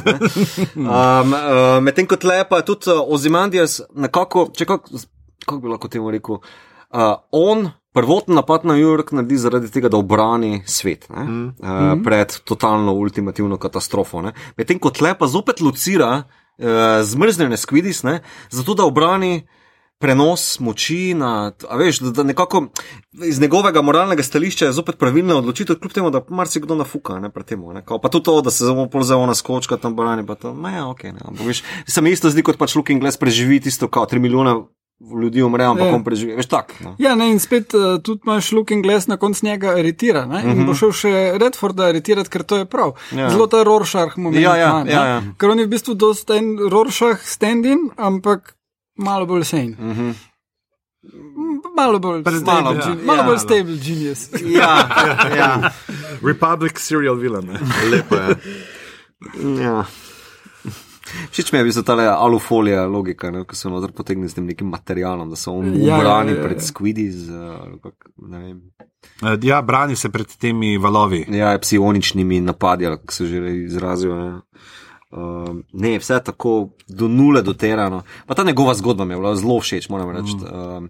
Um, uh, Medtem kot lepa je tudi uh, Ozymandias nekako, če kako, kako bi lahko temu rekel, uh, on prvoten napad na New York naredi zaradi tega, da obrani svet ne, mm. uh, pred totalno ultimativno katastrofo. ne. Medtem kot lepa zopet locira uh, zmrznjene skvidis, ne, zato da obrani prenos moči na, veš, da, da nekako iz njegovega moralnega stališča je zopet pravilna odločitev, kljub temu, da marsikdo nafuka ne, pred tem. ne. Pa tudi to, da se zelo polze ona skočka tam brani, pa to, ma ja, ok, ne, ampak veš, se mi isto zdi, kot pač Looking Glass preživi tisto, kao 3 milijona ljudi umre, ampak Ja. on preživi, veš tak. No. Ja, ne, in spet uh, tudi imaš Looking Glass na koncu njega aretira. Ne? In bo šel še Redforda aretirati, ker to je prav. Mhm. Ja. Zelo ta Rorschach moment. Ja, ja, ima, ja, ja. Ker on je v bistvu dosta en Rorschach stand-in, ampak malo bolj sane. Mhm. Malo bolj Malo, stable, ja. malo Ja. bolj stable genius. Ja, ja, Republic serial villain. Lepo je. ja. Všeč mi je bil ta alufolija logika, ne, ko se noter potegne z tem nekim materialom, da se on Ja, ubrani ja, ja, ja. pred skvidi z, kak, Ja, brani se pred temi valovi. ja, psioničnimi napadi, kako se že izrazijo. Ne. Uh, ne, vse tako do nule doterano. Pa ta njegova zgodba mi je bila zelo všeč, moram reči. Uh,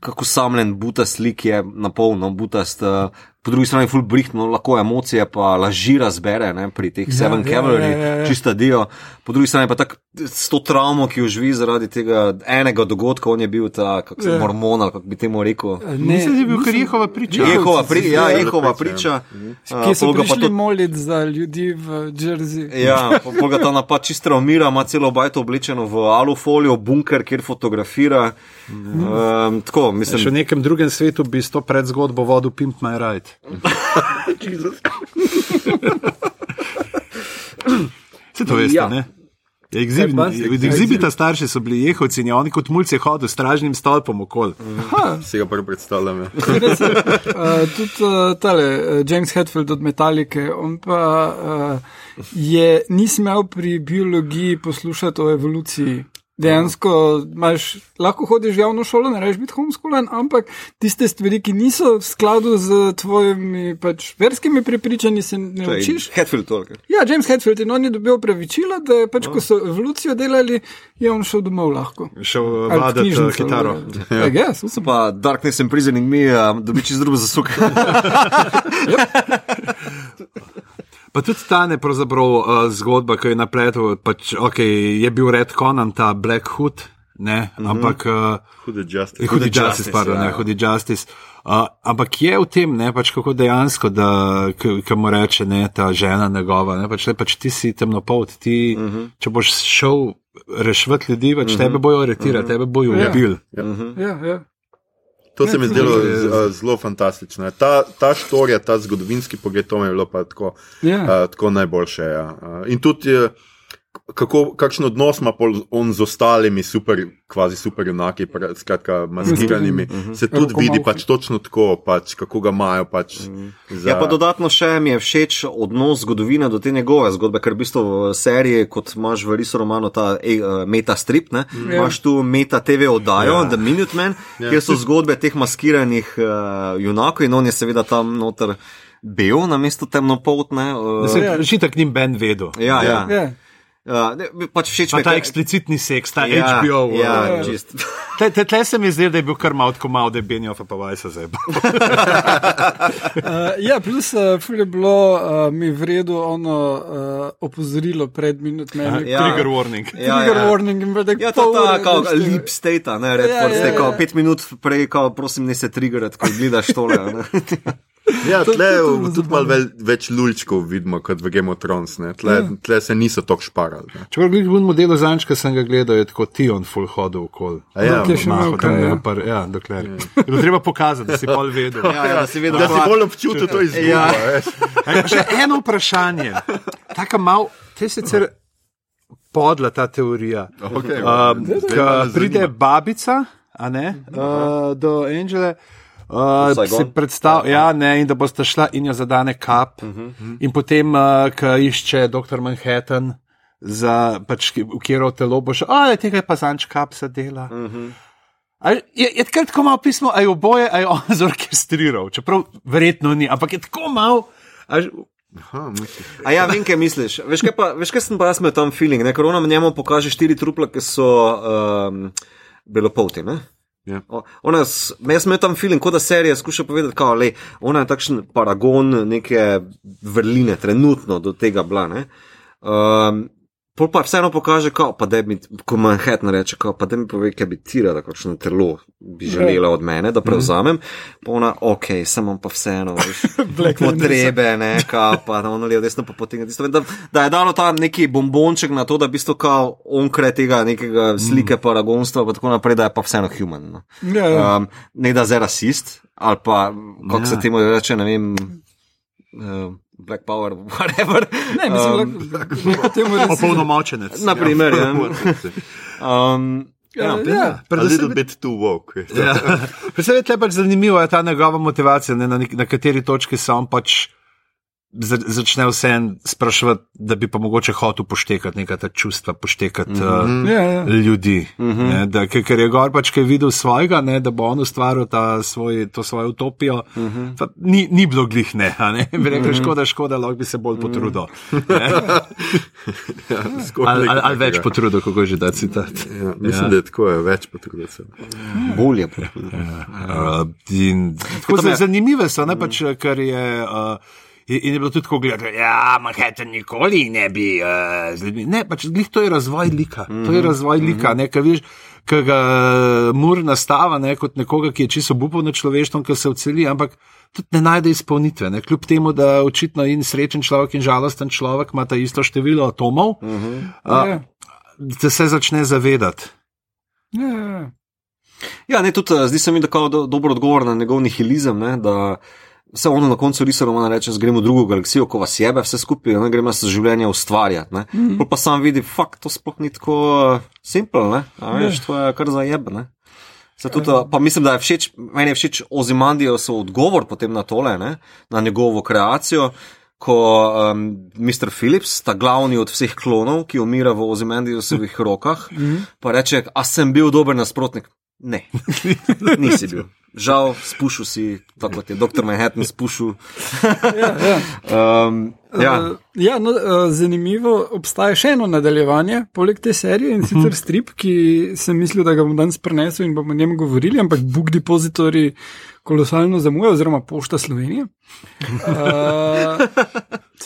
kako samljen butast lik je, na polno butast, uh, po drugi strani full brihtno, lahko emocije pa laži razbere ne, pri teh Seven ja, Cavalry, ja, ja, ja. čista dio. Po drugi strani pa tako s to travmo, ki jo živi zaradi tega enega dogodka, on je bil ta, kako se Ja. mormon, ali kako bi temu rekel. Mislim, da je bil kar Jehova priča. Je- Jehova, pri, ja, Ja, Jehova priča. priča. Ki so ga pa prišli tudi- molit za ljudi v Jersey. Ja, pol ga ta napad čisto umira, ima celo bajto oblečeno v alufolijo, bunker, kjer fotografira. Um, tako, Še v mislim, nekem drugem svetu bi s to predzgodbo vodil Pimp My Ride. Se to veste, Ja. ja. ne? Exhibita starši so bili jehovci in oni kot mulci hodili s stražnim stolpom okoli. Si ga prvi predstavljam. ja. Uh, tudi uh, tale, uh, James Hetfield od Metalike, on pa uh, je, nisem imel pri biologiji poslušati o evoluciji. Dejansko imaš, lahko hodiš v javno šolo, ne rečeš biti homeschoolen, ampak tiste stvari, ki niso v skladu z tvojimi pač, verskimi prepričanji, se ne učiš. Hetfield toliko. Ja, James Hetfield in on je dobil pravičilo, da je pač, ko so evolucijo delali, je on šel domov lahko. Šel Ali v vladati knjižnico, uh, kitaro. I guess, So pa Darkness and Prison in Me, um, dobi čez drugo zasuk. Pa tudi ta ne pravzaprav uh, zgodba, ki je napletel, pač, okay, je bil Red Conan, ta Black Hood, ne, mm -hmm. ampak. Uh, Hude justice. Hudi Justice, Justice, pardon, ja. ja. Hudi Justice. Uh, ampak je v tem, ne, pač kako dejansko, da, mu reče, ne, ta žena njegova, ne, pač, le, pač ti si temnopolt, ti, uh -huh. če boš šel reševati ljudi, pač uh -huh. tebe bojo aretirati, uh -huh. tebe bojo Ja. ubili. Ja, ja. To se mi je zdelo je- zelo fantastično. Ta, ta štorija, ta zgodovinski pogled, to mi je bilo pa tako, Ja. uh, tako najboljše. Ja. Uh, in tudi, eh, kako, kakšen odnos ima pol on z ostalimi super, kvazi super junaki, pra- skratka, maskiranimi, se tudi Rokomalki. vidi pač točno tako, pač, kako ga imajo. Pač za, Ja, pa dodatno še mi je všeč odnos zgodovine do te njegove zgodbe, ker v bistvu v seriji, kot imaš v Riso romanu ta e, uh, meta strip, ne, Ja. imaš tu meta TV oddajo, Ja. ja. The Minutemen, ja. kjer so zgodbe teh maskiranih uh, junakov in on je seveda tam noter bel na mesto temnopoltne. Uh, je že tak njim Ben vedel. ja, ja. Ja. Uh, ne, pač všeč mi je ta ker- eksplicitni seks, ta ja, HBO. Ja, uh, čist. tle, tle, tle se mi zdi, da je bil kar malo tako malo, da je Benjofa pa Vajsa zdaj. Uh, ja, plus uh, je bilo uh, mi vredu ono uh, opozorilo pred minutami. Ja. Trigger warning. Ja, Trigger ja. warning in tako Ja, to je ta kao, leap state, ne, red, Ja, ja, ja, ja, ja. ja. pet minut prej, kao, prosim, ne se triggerati, ko gledaš tole. Ja, tle to- to je tudi malo vel, več lulčkov vidimo kot v Game of Thrones. ne. Tle, Ja. tle se niso tako šparali. ne. Če bi bil model zanč, ki sem ga gledal, je tako ti on full hodil okoli. A Ja, Dokler še tam kaj, je ja. par- ja, dokler. Je bilo treba pokazati, da si pol vedel. Ja, ja, da si vedel, da si bolj občutil to izgubo. Ja. pa Še eno vprašanje. Tako mal, te je sicer podla ta teorija. Okay, Um, zanima. pride babica a ne, uh, do Angele. Uh, si predstav, ja, ne, in da boste šla in jo zadane kap. Uh -huh. In potem, uh, ko išče dr. Manhattan, za, pač, v kjero telo bo šel, a tega je pa zanč kap se dela. Uh -huh. A, je, je tako malo pismo, a je oboje, a je on zorkestriral, čeprav verjetno ni, ampak je tako malo. Aha. A ja, vem, kaj misliš. Veš, kaj, pa, veš, kaj sem pa jaz imel tam feeling, ne? ker ona njemu pokaže štiri trupla, ki so um, belopolti. Ne? Ja. O- Ona, jaz imel tam feeling, kot da serija skuša povedati, kao, lej, ona je takšen paragon neke vrline, trenutno do tega bila. ne. Um, Pol pa vseeno pokaže, kao, pa da mi, ko Manhattan reče, kao, pa da mi pove, kaj bi ti rada, kakšno telo bi želela od mene, da prevzamem. Pa ona, ok, imam pa vseeno, veš, potrebe, ne, kao, pa da ono levo, desno pa potem, da, da je dalo ta neki bombonček na to, da bi bistvo kao onkraj tega nekega slike paragonstva, pa tako naprej, da je pa vseeno human. No. Ja, ja. Um, ne da zdaj rasist, ali pa, kako Ja. se temu reče, ne vem, uh, Black Power, whatever. Ne, mislim, um, da lahko temu rečemo. Opolnomočenec. Naprimer, ja. Um, Ja, ja, ja. A Predvsem- little bit too woke. Ja. Predvsem je pač zanimivo, je ta njegova motivacija, ne, na, na kateri točki se on pač začne vse spraševati, da bi pa mogoče hotel poštekati neka ta čustva, poštekati mm -hmm. uh, Ja, ja. ljudi. Mm -hmm. ne, da, ker, ker je gor pač, ki je videl svojega, ne, da bo on ustvaril ta svoj, to svojo utopijo, mm -hmm. ni, ni bilo glih ne. a ne. Bi rekel, škoda, škoda, lahko bi se bolj potrudil. ne. Ja, Ali, ali, ali več potrudil, kako je že ta citat. Ja, mislim, ja. da je tako, je več potrudil. bolje. Uh, in, tako zan- zanimive so, ne pač, ker je. Uh, In in je bilo tudi tako gledati, da ja, Manhattan nikoli ne bi uh, z ljudmi. Ne, pač glih to je razvoj lika. Mm -hmm. To je razvoj lika, ne, kaj viš. Ki ga mur nastava ne, kot nekoga, ki je čisto upal na človeštvo, ki se vceli, ampak tudi ne najde izpolnitve. Ne, kljub temu, da očitno in srečen človek in žalosten človek ima ta isto število atomov, mm -hmm. uh, Ja. da se začne zavedati. Ja, ja. Ja, ne, tudi eh, zdi se mi, da je do, dober odgovor na njegov nihilizem, ne, da Vse ono na koncu risa romana reče, gremo v drugo galaksijo, ko vas jebe, vse skupaj, ne gremo se življenje ustvarjati. Mm -hmm. Pa sam vidi, fakt, to sploh ni tako uh, simpel, ne, a veš, to je kar za jebe, ne. Tudi, pa mislim, da je všeč, meni je všeč Ozimandijo odgovor potem na tole, ne, na njegovo kreacijo, ko um, Mr. Phillips, ta glavni od vseh klonov, ki umira v Ozimandijovih rokah, pa reče, a sem bil dober nasprotnik. Ne, nisi bil. Žal, spušil si, tako kot je dr. Manhattan spušil. ja, ja. Um, ja. Uh, ja, no, uh, zanimivo, obstaja še eno nadaljevanje, poleg te serije in sicer strip, ki sem mislil, da ga bom danes prenesel in bomo o njem govorili, ampak Book Depository kolosalno zamuja, oziroma Pošta Slovenije.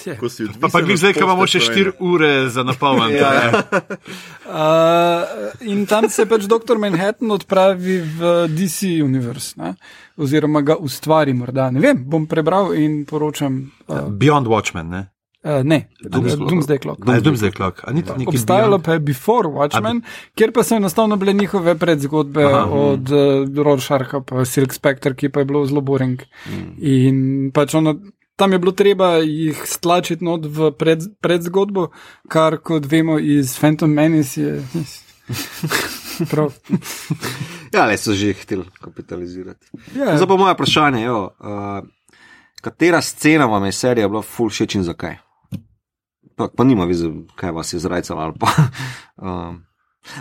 Uh, Ko si Pa, pa glej, zdaj, ko imamo še 4 ure za napolnjen. Ja. Uh, in tam se pač dr. Manhattan odpravi v DC univerz, ne? oziroma ga ustvari, morda. Ne vem, bom prebral in poročam. Uh, Beyond Watchmen, ne? Uh, ne, Doomsday Doomsday Clock. A je Doomsday Clock. A ni to nekaj Obstajalo pa je Before Watchmen, kjer pa so enostavno bile njihove predzgodbe Aha. Od uh, Rorsharka pa Silk Spectre, ki pa je bilo zelo boring. Mm. In pač ono, tam je bilo treba jih stlačiti not v pred, predzgodbo, kar kot vemo iz Phantom Menace je. Prav. ja, le so že hteli kapitalizirati. Ja, Zdaj pa moje vprašanje, jo, uh, katera scena vam je serija bila full všeč in zakaj? Pa, pa nima vize, kaj vas je zrajcalo pa. Um,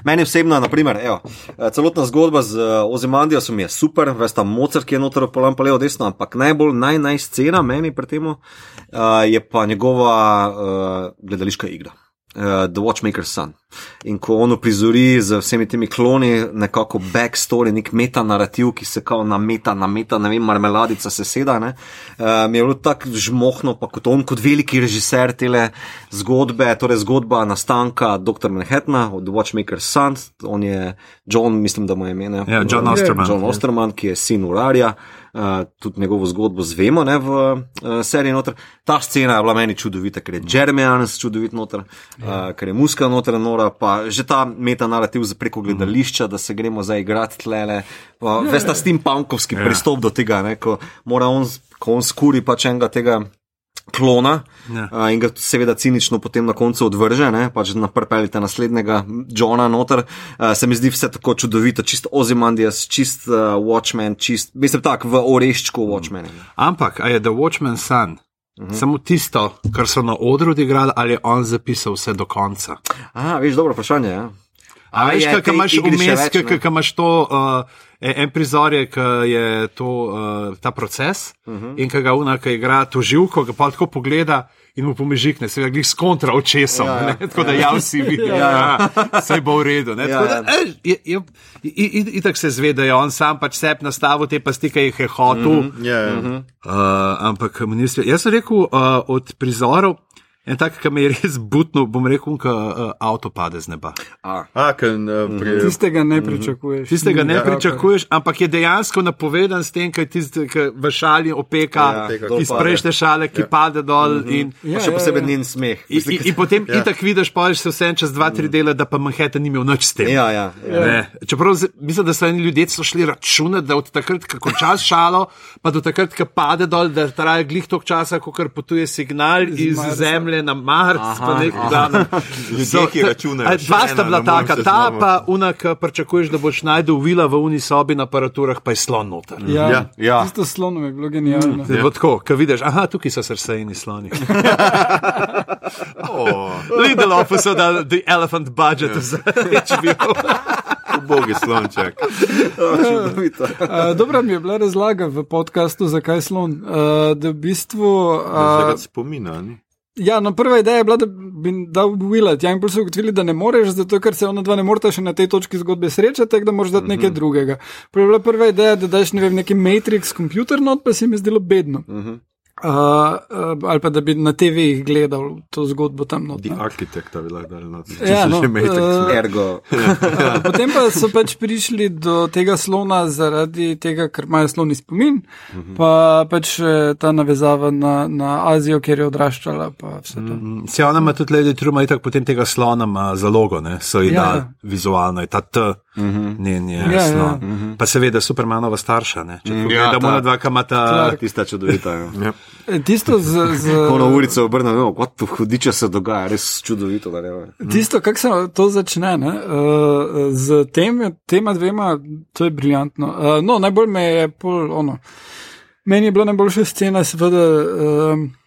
Meni osebno, naprimer, evo, eh, celotna zgodba z uh, Ozimandijo mi je super, veš, ta Mozart, ki je noter pa levo desno, ampak najbolj naj, naj scena meni pri tem uh, je pa njegova uh, gledališka igra. Uh, The Watchmaker's Son. In ko ono prizori z vsemi temi kloni, nekako backstory, nek meta narativ, ki se kao na meta, na meta, ne vem, marmeladica se seda, ne, mi je bilo tako žmohno, pa kot on, kot veliki režiser tele zgodbe, torej zgodba nastanka dr. Manhattana, od Watchmaker's Son, on je John, mislim, da mu je ime. Ja, John Osterman. John Osterman, ki je sin urarja. Uh, tudi njegovo zgodbo zvemo ne, v uh, seriji. Noter. Ta scena je bila meni čudovita, ker je Jeremy Irons čudovit noter, uh, ker je muska noter nora, pa že ta meta narativ za preko gledališča, da se gremo zdaj igrati tlele. Pa, Veste, ta steampunkovski Ja. pristop do tega, ne, ko mora on, ko on skuri pač enega tega klona Ja. uh, in ga seveda cinično potem na koncu odvrže, ne, pač naprpelite naslednjega Johna noter. Uh, se mi zdi vse tako čudovito, čist Ozymandias, čist uh, Watchmen, čist, mislim tak v oreščku Watchmen. Ampak, a je The Watchman Sun uh -huh. samo tisto, kar so na odru odigrali, ali je on zapisal vse do konca? A, veš, dobro vprašanje. Ja. A veš, kaj imaš vmes, več, ne? kaj imaš to, uh, en prizor je, ki je to, uh, ta proces uh Mhm. -huh. in ki ga unaka igra to živko, ga pa tako pogleda. In mu pomežikne, se glih s kontra očesom, Ja, ja, ja. ja. tako da ja vsi vidijo, Ja. da vse bo v redu. ne. Ja, Tako da, ja. eh, je- je- i- i- Itak se zve, da je on sam pač sebi nastavil te pasti, ki jih je hotel. Mm -hmm. Ja, ja. Uh, ampak ministr, jaz sem rekel uh, od prizorov, en tak, ki me je res butno, bom rekel, ko uh, avto pade z neba. A, A, ken, uh, pri, Tistega ne pričakuješ. Tistega ne Ja, ja, pričakuješ, ampak je dejansko napovedan s tem, kaj tisti, ki v šali opeka, Ja, ja, iz prejšnje šale, ki ja. pade dol. Mm -hmm. in, pa še posebej njen smeh. in, in, in potem ja. itak vidiš, pa se vse čez dva, tri dele, da pa Manhattan ni imel nič s tem. Ja, ja, ja. Ne. Čeprav mislim, da so eni ljudje so šli računati, da od takrat, ko končaš šalo, pa do takrat, ko pade dol, da traja glih toliko časa, kot potuje signal iz, Marsa. Zemlje na Mars. pa nek, da, Ljudje, ki računajo, Dva sta bila taka, ta pa unak, pričakuješ, da boš najdel vila v uni sobi na aparaturah, pa je slon noter. Ja, Ja, ja. Tisto slono je bilo genialno. Ja. Tako, ko vidiš, aha, tukaj so srsejni sloni. oh, Lindelof so dali the elephant budget za HBO. ubogi slonček. Uh, dobra mi je bila razlaga v podkastu, zakaj slon. Uh, da v bistvu. Uh, Zaradi spomina. Ni? Ja, no, prva ideja je bila, da bi dal Willet. Ja, in bolj so ugotovili, da ne moreš, zato ker se ona dva ne morata še na tej točki zgodbe srečati, tako da moraš dati nekaj drugega. Prva je bila prva ideja, da daš ne vem, neki Matrix computer not, pa se mi je zdelo bedno. Uh, uh, ali pa da bi na TV-jih gledal to zgodbo tam not. The ne. Architect, bi lahko dal noč. Ja, no, že Matrix. eh, ne. Ergo. Uh, Potem pa so pač prišli do tega slona zaradi tega, ker imajo sloni spomin, pa pač eh, ta navezava na, na Azijo, kjer je odraščala. pa vse to. Se ona ima tudi Lady True, ima itak potem tega slona ima zalogo, ne, so ji Ja, ja, ja. vizualno, je ta T. Njen je Ja, jasno. ja. Pa seveda Supermanova starša, ne? če Ja, pogledamo ta- na dva kamata. Clark. Tista čudovita. Ja. Ja. E, Tisto, z, z, Ko na ulico obrnem, no, kot tu hudiče se dogaja, res čudovito. Da, ne, tisto kako se to začne, ne, uh, z tem, tema dvema, to je briljantno. Uh, no, najbolj me je pol, ono, meni je bila najboljša scena, seveda. Uh,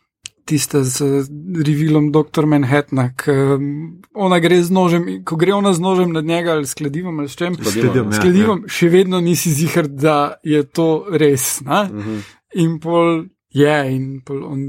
Tiste z revilom dr. Manhattna, ki um, ona gre z nožem, ko gre ona z nožem nad njega ali s kladivom ali s čem, Kladivom, s ja, kladivom še vedno nisi zihar, da je to res. Uh -huh. In pol je, in pol on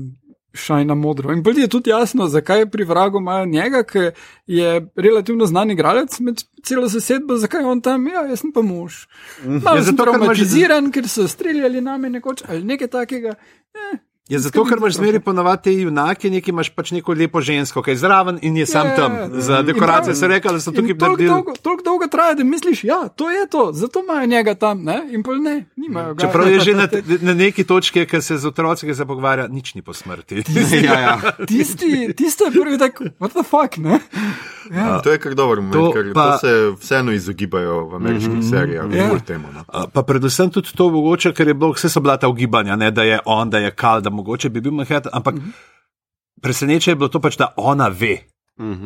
šajna modro. In pol je tudi jasno, zakaj pri vragu imajo njega, ki je relativno znan igralec med celo zasedbo, zakaj on tam, ja, jaz sem pa mož. Malo Ja, sem zato, ker imaš- traumatiziran, ker so streljali name nekoč ali nekaj takega. Eh, Je zato, ker imaš zmeri ponovadi te junake, nekaj imaš pač neko lepo žensko, ki je zraven in je sam Ja, tam. ja. Za In dekoracije se reka, da so tukaj naredili. dolgo, toliko dolgo traja, da misliš, ja, to je to, zato imajo njega tam, ne? in pol ne, nimajo ga. Čeprav je že na, na neki točki, ki se z otroci se pogovarja, nič ni po smrti. ja, ja. Tisti, tisto je prvi tak, what the fuck, ne? Ja. To je kar dober moment, To ker pa- to se vseeno izogibajo v ameriških serijah, Ja. bolj temu. No. A, Pa predvsem tudi to mogoče, ker je bilo, vse so bila ta ugibanja, ne, da je on, da je kal, da mogoče bi bil Manhattan, ampak presenečenje je bilo to pač, da ona ve.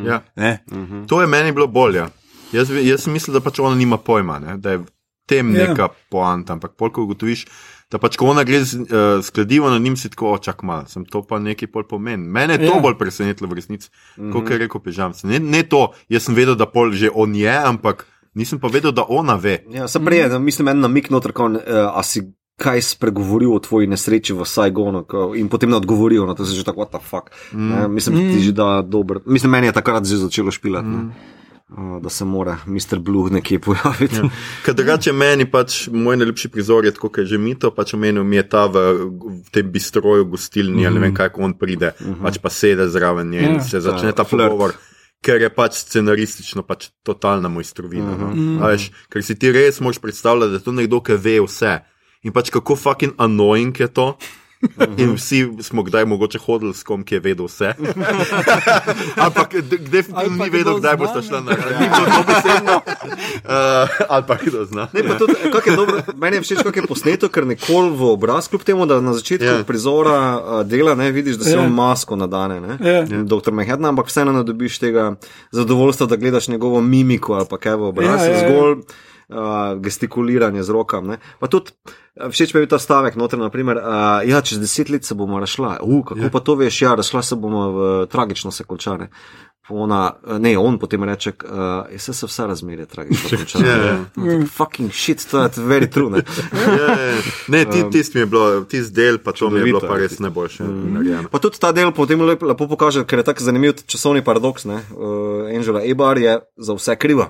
Ja. Ne? To je meni bilo bolje. Jaz, jaz sem mislil, da pač ona nima pojma, ne? da je tem Ja. neka poanta, ampak polk ugotoviš, da pač ko ona gre z uh, skladivo na njim, si tako očak mal, sem to pa nekaj pol pomeni. Mene je to Ja. bolj presenetilo v resnici, kot je rekel Pežamc. Ne, ne to, jaz sem vedel, da pol že on je, ampak nisem pa vedel, da ona ve. Ja, sem prej, mm. mislim, en namik noter, kot uh, a si kaj spregovoril o tvoji nesreči v Saigonu in potem ne odgovoril, no to že tako, what the fuck. Mm. Ne, mislim, mm. ti že da dober. Mislim, meni je takrat že začelo špilati. Mm. Uh, da se mora Mr. Blue nekje pojaviti. Ja. Ker drugače meni pač moj najljubši prizor je tako, kot je že mito, pač omenil mi je ta v, v tem bistroju, gostilni, mm. ali ne vem, kako on pride, mm -hmm. pač pa sede zraven nje in Ja. se začne ta flirt. pogovor. Ker je pač scenaristično pač totalna mojstrovina. Uh -huh. no. veš, ker si ti res moš predstavljati, da je to nekdo, ki ve vse. In pač kako fucking annoying je to. In vsi smo kdaj mogoče hodili s kom, ki je vedel vse. Ampak definitivno ni vedel, kdaj boste ne? šla na ni bilo dobesedno. Uh, ali pa kdo zna. Ne, pa tudi, kako je dobro, meni je všeč, kako je posneto, ker nikoli v obraz, kljub temu, da na začetku Ja. yeah. prizora uh, dela ne vidiš, da se Ja. on masko nadane, ne, Ja. yeah. dr. Manhattan, ampak vseeno ne dobiš tega zadovoljstva, da gledaš njegovo mimiko ali pa kaj v obraz, Ja, ja, ja. zgolj uh, gestikuliranje z rokami. Pa tudi všeč mi je bil ta stavek, noter, naprimer, uh, ja, čez deset let se bomo razšla. Uh, kako yeah. pa to veš, ja, razšla se bomo v tragično se končane. Ona, ne, on potem reče, uh, vse se vse razmerje tragično. Ja, ja. No, Fucking shit, to je very true. Ne? Ja, ja. Ne, ti, tisti mi je bilo, tisti del, pa to mi je bilo Čudovito, pa ja, res najboljše narejeno. Pa tudi ta del potem lepo, lepo pokaže, ker je tako zanimiv časovni paradoks. Uh, Angela Ebar je za vse kriva.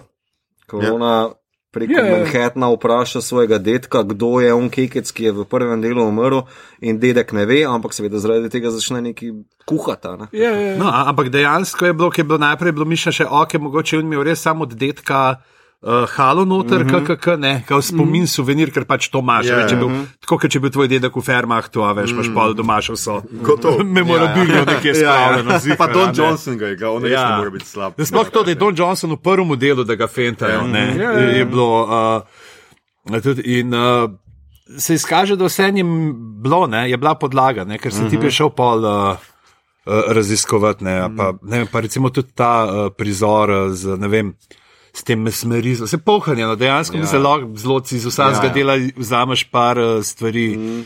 Ko Ja. ona preko ja. Manhattna vpraša svojega dedka, kdo je on kekec, ki je v prvem delu umrl, in dedek ne ve, ampak seveda zaradi tega začne neki kuhati. a Ne? Ja, ja. No, ampak dejansko je bilo, ki je bilo najprej bilo mišljeno še ok, mogoče je on imel res samo od detka. Uh, halo noter, mm -hmm. KKK, ne, kao spomin, mm -hmm. suvenir, ker pač to imaš. Ja, Yeah. ja. Bil, tako, kot če bi tvoj dedek v fermah, to veš, imaš pol doma še vso. Gotovo. Memorabilno ja, ja. nekje spravljeno. Pa zihar, Don a ne. Johnson ga je igral, on Ja. ne more biti slab. Sploh to, da je Don Johnson v prvem delu, da ga fentajo, ne, Ja, ja, ja. je bilo. Uh, tudi, in uh, se izkaže, da vse jim bilo, ne, je bila podlaga, ne, ker si ti prišel pol. Uh, Raziskovati, ne, pa, ne, pa recimo tudi ta uh, prizor uh, z, ne vem, s tem mesmerizmom, se pohanje, no, dejansko ja. lahko zelo iz vsakega ja, ja. dela vzameš par uh, stvari, mm.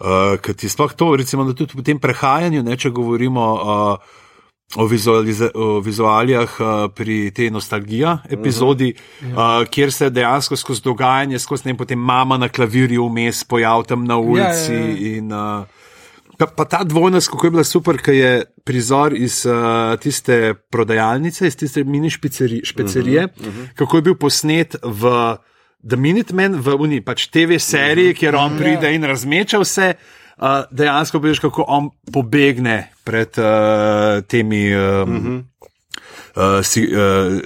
uh, ti sploh to, recimo, da tudi v tem prehajanju, ne, če govorimo uh, o, o vizualijah uh, pri tej nostalgija epizodi, uh -huh. uh, kjer se dejansko skozi dogajanje, skozi ne vem, potem mama na klavirju vmes pojav tam na ulici. ja, ja. In, uh, pa, pa ta dvojnost, kako je bila super, ker je prizor iz uh, tiste prodajalnice, iz tiste mini špiceri, špecerije, uh -huh, uh -huh. kako je bil posnet v. The Minutemen v Uni, pač TV seriji, kjer on pride in razmeča vse, uh, dejansko vidiš, kako on pobegne pred uh, temi um, uh, si, uh,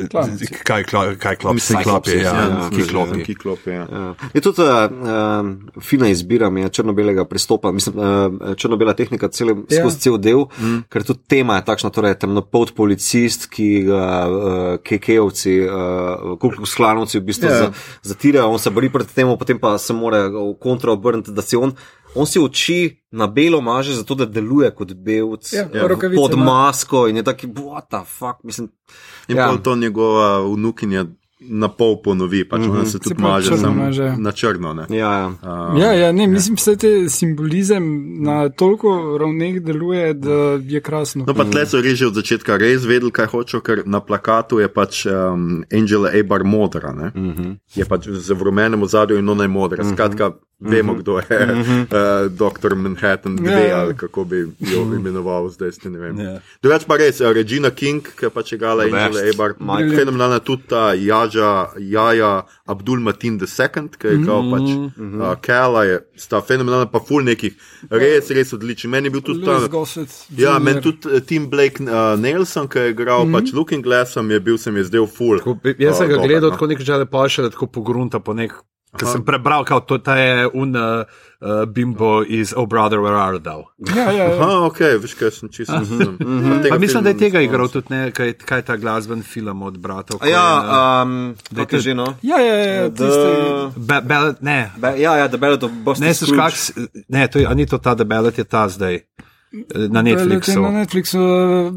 Klanci. kaj, kla- kaj klop, Mislim, klopi, ja, ja, ja, ki klopi. Ki klopi, ja. Ja. Je tudi uh, uh, fina izbira mi je črno-belega pristopa, mislim, uh, črno-bela tehnika cel, Ja. skozi cel del, mm. ker tudi tema je takšna, torej temnopolt policist, ki ga uh, kekejovci, uh, kuklanovci v bistvu Ja. yeah. zatirajo, on se bori proti temu, potem pa se mora v kontra obrniti, da si on. On si oči na belo maže, zato da deluje kot belc, Ja, rokavice pod masko in je taki, what the fuck, mislim. In Ja. ja. to njegova vnukinja na pol ponovi, pač mm -hmm. se tudi Se maže, maže. na črno. Ne? Ja, ja. Uh, Ja, ja, ne, mislim, da te simbolizem na toliko ravneh deluje, da je krasno. No, pa tle so res že od začetka res vedeli, kaj hočejo, ker na plakatu je pač um, Angela Ebar modra. Ne? Mm -hmm. Je pač z rumenem ozadju in ona je modra. Skratka, vemo, kdo je uh, doktor Manhattan, dve ja. ali kako bi jo imenoval zdaj, ste ne vem. Ja. Drugač pa res, uh, Regina King, ki pač igrala The Angela best. Ebar, Mike. fenomenalna tudi ta Jaja, Jaja Abdul Matin II, ki je igral pač uh, Kala, je sta fenomenalna, pa ful nekih, res, res odličen. Meni je bil tudi ta. Ja, meni tudi uh, Tim Blake uh, Nelson, ki je igral mm -hmm. pač Looking Glassom, je bil se mi je zdel ful. Tako, Jaz sem ga dober, gledal no. tako nekaj časa, pa še tako pogrunta po nek. Ker sem prebral, kao, to ta je un uh, bimbo iz Oh Brother Where Art Thou. Ja, ja, ja. Aha, ok, veš kaj sem čisto. Mhm. Pa mislim, da je tega igral tudi ne, kaj, kaj je ta glasben film od bratov. ko je, Ja, uh, um, kako je že no? ja, ja, ja The, tiste, Be, Ballad, ne, Be, ja, ja, The Ballad of Buster ne, se skak, ne, to je, ni to ta, da Ballad je ta zdaj eh, na Na Netflixu. Netflixu, uh,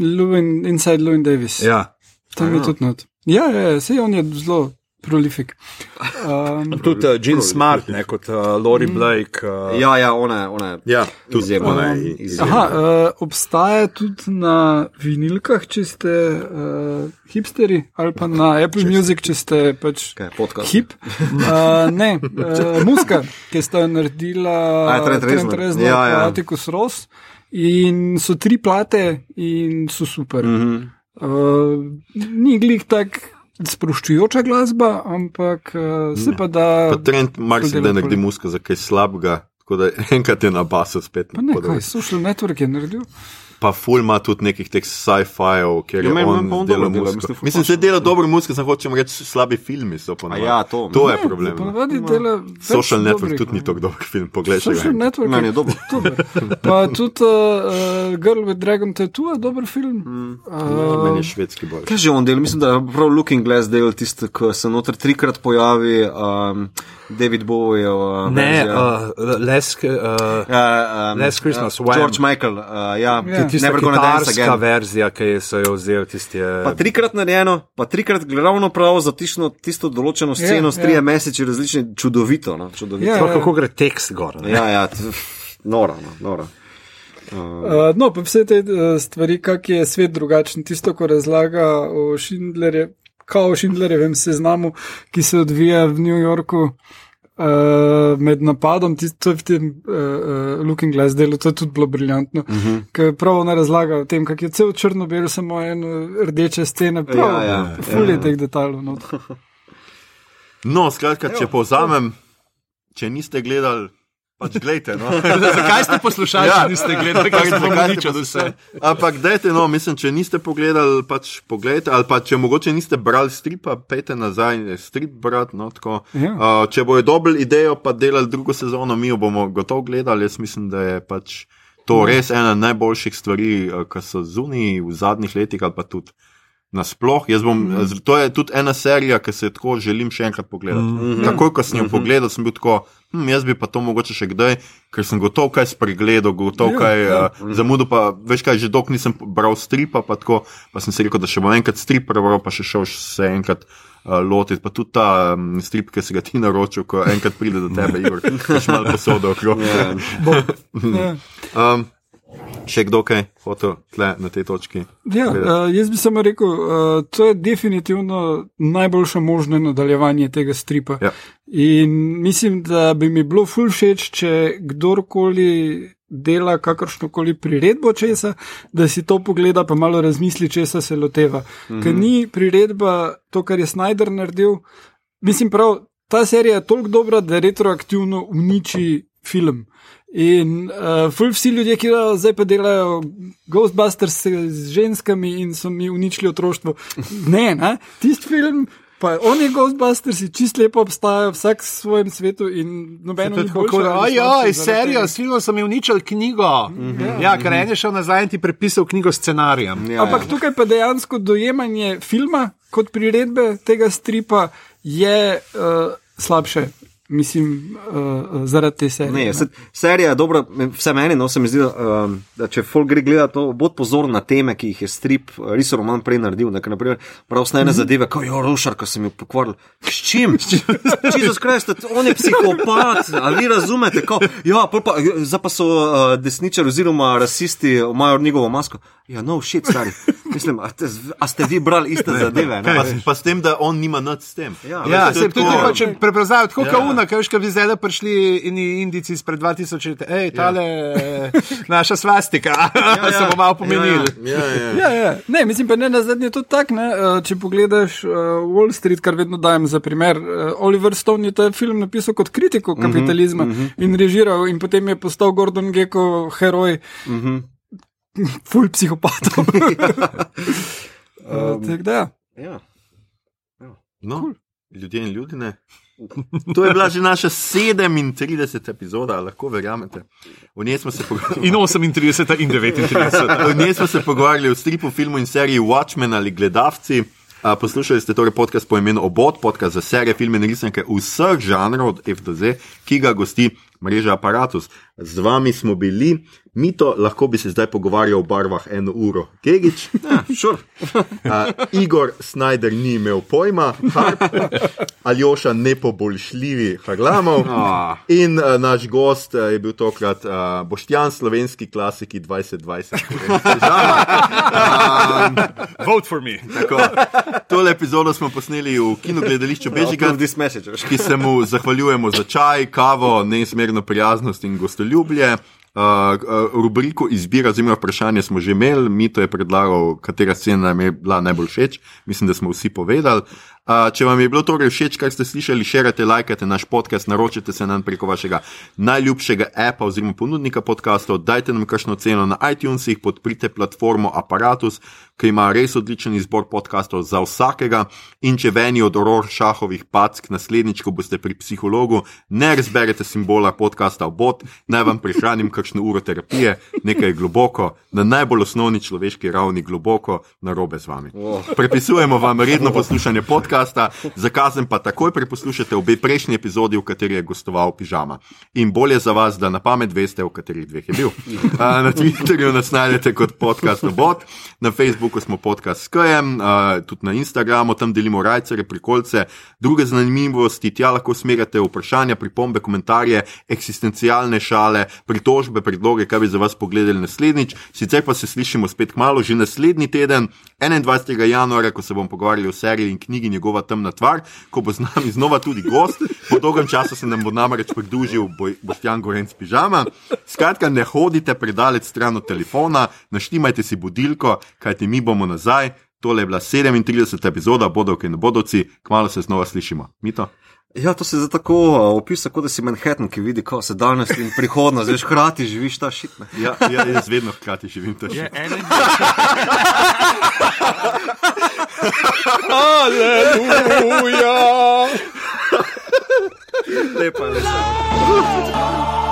Lewin, Inside Lewin Davis. Ja. Tam je tudi not. Ja, ja, ja, sej on je zelo prolifik. Um, Tudi uh, Jean Smart, ne kot uh, Lori Blake. Uh, Ja, ja, ona je, ona je. Ja, ona Um, je izjemna. aha, uh, obstaja tudi na vinilkah, če ste uh, hipsteri, ali pa na Apple Music, če ste pač Kaj, podcast. hip. Uh, ne, uh, muska, ki sta jo naredila A, je Trent Reznor. Reznor, Ja, ja. Atticus Ross. In so tri plate, in so super. Mm Mhm. -hmm. uh, ni glih tak sproščujoča glasba, ampak uh, se pa da. Pa trend marsikdaj dela naredi ful. muska za kaj slabega, tako da enkrat je na basu spet. Pa ne, da- kaj, social network je naredil. Pa ful ima tudi nekih teh sci-fijev, ker je Ja, on on delal dela, musko. mislim, točno. dela dobro musko, sem hočem reči, slabi filmi so A ponavadi. ja, to. To je Ne, problem. no. Ponavadi dela. Social Network dobrih, tudi ni no. tako dober film, poglej ga. Social enkrat. Network Meni je dober. dober. Pa tudi uh, Girl with Dragon Tattoo je dober film. Ja, Uh, Meni je švedski bolj. Kaj že on del? Mislim, da je prav Looking Glass del tisti, ki se noter trikrat pojavi, um, David Bowie. Uh, ne, uh, Les. Uh, Ja, um, Last Christmas, uh. George Michael, uh, ja, Ja. Tista kitarska verzija, ki so jo vzeli, tisti je. Pa trikrat narejeno, pa trikrat ravno prav za tisto, tisto določeno sceno, Ja, s trije ja. meseci različni, čudovito. No, čudovito. Ja. Ja, Sploh kako gre tekst gor. ne. ja, ja noro, no, noro. Uh, no, pa vse te uh, stvari, kak je svet drugačen. Tisto, ko razlaga o Schindlerju, kao o Schindlerjevem seznamu, ki se odvija v New Yorku. Uh, med napadom, tisto je v tem uh, uh, Looking Glass delu, to je tudi bilo briljantno. Uh Mhm. -huh. Ker prav ona razlaga o tem, kako je cel črno-bel, samo eno rdeče stene, prav, Ja, ja, fulje ja. teh detajlov. not. No, skratka, če povzamem, če niste gledali, pač gledajte. No. Zakaj ste poslušali, Ja. če niste gledali, kaj ste pomeni, ste če vse? Ampak dajte, no, mislim, če niste pogledali, pač pogledajte, ali pa če mogoče niste brali stripa, pejte nazaj strip brati. No, tako. Ja. uh, če bojo dobili idejo, pa delali drugo sezono, mi jo bomo gotovo gledali. Jaz mislim, da je pač to res ena najboljših stvari, ki so zunaj v zadnjih letih ali pa tudi. Nasploh, jaz bom, mm. to je tudi ena serija, ki se jo tako želim še enkrat pogledati. Mm -hmm. Takoj, ko sem jo pogledal, sem bil tako, hm, jaz bi pa to mogoče še kdaj, ker sem gotov kaj spregledal, gotov Ja, kaj ja. uh, zamudil, pa veš kaj, že dolgo nisem bral stripa, pa, tako, pa sem si rekel, da še bom enkrat strip prebral, pa še šel se enkrat. Uh, lotiti, pa tudi ta um, strip, ki si ga ti naročil, ko enkrat pride do tebe, Igor, imaš malo posodo okrog. Ja. Ja. Um, še kdo kaj hotel tle na tej točki? Ja, uh, jaz bi samo rekel, uh, to je definitivno najboljše možno nadaljevanje tega stripa. Ja. In mislim, da bi mi bilo ful všeč, če kdorkoli dela kakršno koli priredbo česa, da si to pogleda, pa malo razmisli, česa se loteva. Mm -hmm. Ker ni priredba to, kar je Snyder naredil. Mislim prav, ta serija je toliko dobra, da retroaktivno uniči film. In uh, ful vsi ljudje, ki zdaj pa delajo Ghostbusters z ženskami in so mi uničili otroštvo. Ne, ne? tisti film. Pa oni Ghostbusters čist lepo obstajajo, vsak v svojem svetu in nobeno ni tako. Ja, iz serije, s filmom sem uničil knjigo. Mm -hmm. Ja, ker en je šel nazaj in ti prepisal knjigo scenarijem. Ja, Ampak ja. tukaj pa dejansko dojemanje filma kot priredbe tega stripa je uh, slabše mislim, uh, zaradi te serije. Ne, se, serija je dobra, vse meni, no se mi zdi, uh, da če folk gre gledati to, bod pozorn na teme, ki jih je strip, res roman prej naredil. Nekaj, naprimer, prav snajne mm -hmm. zadeve, kot je rošar, ko sem jo pokvaril. S čim? Jezus Kristus, on je psihopat, ali vi razumete? Ko, ja, pa, zdaj pa so uh, desničari oziroma rasisti, imajo njegovo masko. Ja, no, shit, stari. Mislim, a, te, a ste vi brali iste zadeve? Pa, pa s tem, da on nima nič s tem. Ja, ja se tudi če preprozajo, tako ja. Kauna, kaj veš, kaj bi zdaj prišli in indici izpred 2000 let, hej, tale ja. naša svastika, ja, ja. se bomo malo pomenili. Ja, ja. Ja, ja. Ja, ja. Ne, mislim pa ne, na zadnje je to tako, uh, če pogledaš uh, Wall Street, kar vedno dajem za primer, uh, Oliver Stone je ta film napisal kot kritiko mhm, kapitalizma uh -huh, uh -huh. in režiral in potem je postal Gordon Gecko heroj. Uh mhm. -huh. ful psihopatov. um, tak, ja. Ja. Ja. No, cool. ljudje in ljudje. To je bila že naša 37. epizoda, lahko verjamete. In 38 in 39. V njej smo se pogovarjali o stripu, filmu in seriji Watchmen ali gledalci. Poslušali ste torej podcast po imenu Obod, podcast za serije, filme in risanke vseh žanrov od F do Z, ki ga gosti mreža Apparatus. Z vami smo bili, Mito, lahko bi se zdaj pogovarjal o barvah eno uro. Kegič, ja, sure. uh, Igor Snyder ni imel pojma, Harp, Aljoša nepoboljšljivi Harlamov. Oh. In uh, naš gost uh, je bil tokrat uh, Boštjan, slovenski klasiki 2020. Um, Vote for me. Tako, tole epizodo smo posneli v kinogledališču Bežiga, ki se mu zahvaljujemo za čaj, kavo, neizmerno prijaznost in gostoljubje. Uh, uh, rubriko izbira, oziroma vprašanje smo že imeli, mi to je predlagal, katera scena nam je bila najbolj všeč. Mislim, da smo vsi povedali. Uh, če vam je bilo torej všeč, kar ste slišali, širite, lajkajte naš podcast, naročite se nam preko vašega najljubšega appa oziroma ponudnika podcastov, dajte nam kakšno ceno na iTunesih, podprite platformo Apparatus, ki ima res odličen izbor podcastov za vsakega. In če veni od oror šahovih pack, naslednjič, ko boste pri psihologu, ne razberete simbola podcasta v bot, naj vam prihranim kakšno uro terapije, nekaj globoko, na najbolj osnovni človeški ravni, globoko na robe z vami. Prepisujemo vam redno poslušanje podcasta podcasta, zakazem pa takoj preposlušajte obe prejšnji epizodi, v kateri je gostoval pižama. In bolje za vas, da na pamet veste, v katerih dveh je bil. Na Twitterju nas najdete kot podcast Obot, na Facebooku smo podcast s Kajem, tudi na Instagramu, tam delimo rajce, prikolce, druge zanimivosti, tja lahko smerjate vprašanja, pripombe, komentarje, eksistencialne šale, pritožbe, predloge, kaj bi za vas pogledali naslednjič. Sicer pa se slišimo spet kmalo, že naslednji teden, 21. januarja, ko se bom pogovarjali o seriji in knjigi njegov njegova temna tvar, ko bo z nami znova tudi gost. Po dolgem času se nam bo namreč pridružil Boštjan Gorenc pižama. Skratka, ne hodite predaleč stran od telefona, naštimajte si budilko, kajti mi bomo nazaj. Tole je bila 37. epizoda, bodo ki ne bodovci, kmalo se znova slišimo. Mito? Ja, to se zdaj tako opisuje, kot da si Manhattan, ki vidi, kako se danes in prihodnost, veš, hkrati živiš ta šit. Ja, ja, jaz vedno hkrati živim ta šit. Aleluja! Lepa, lepa.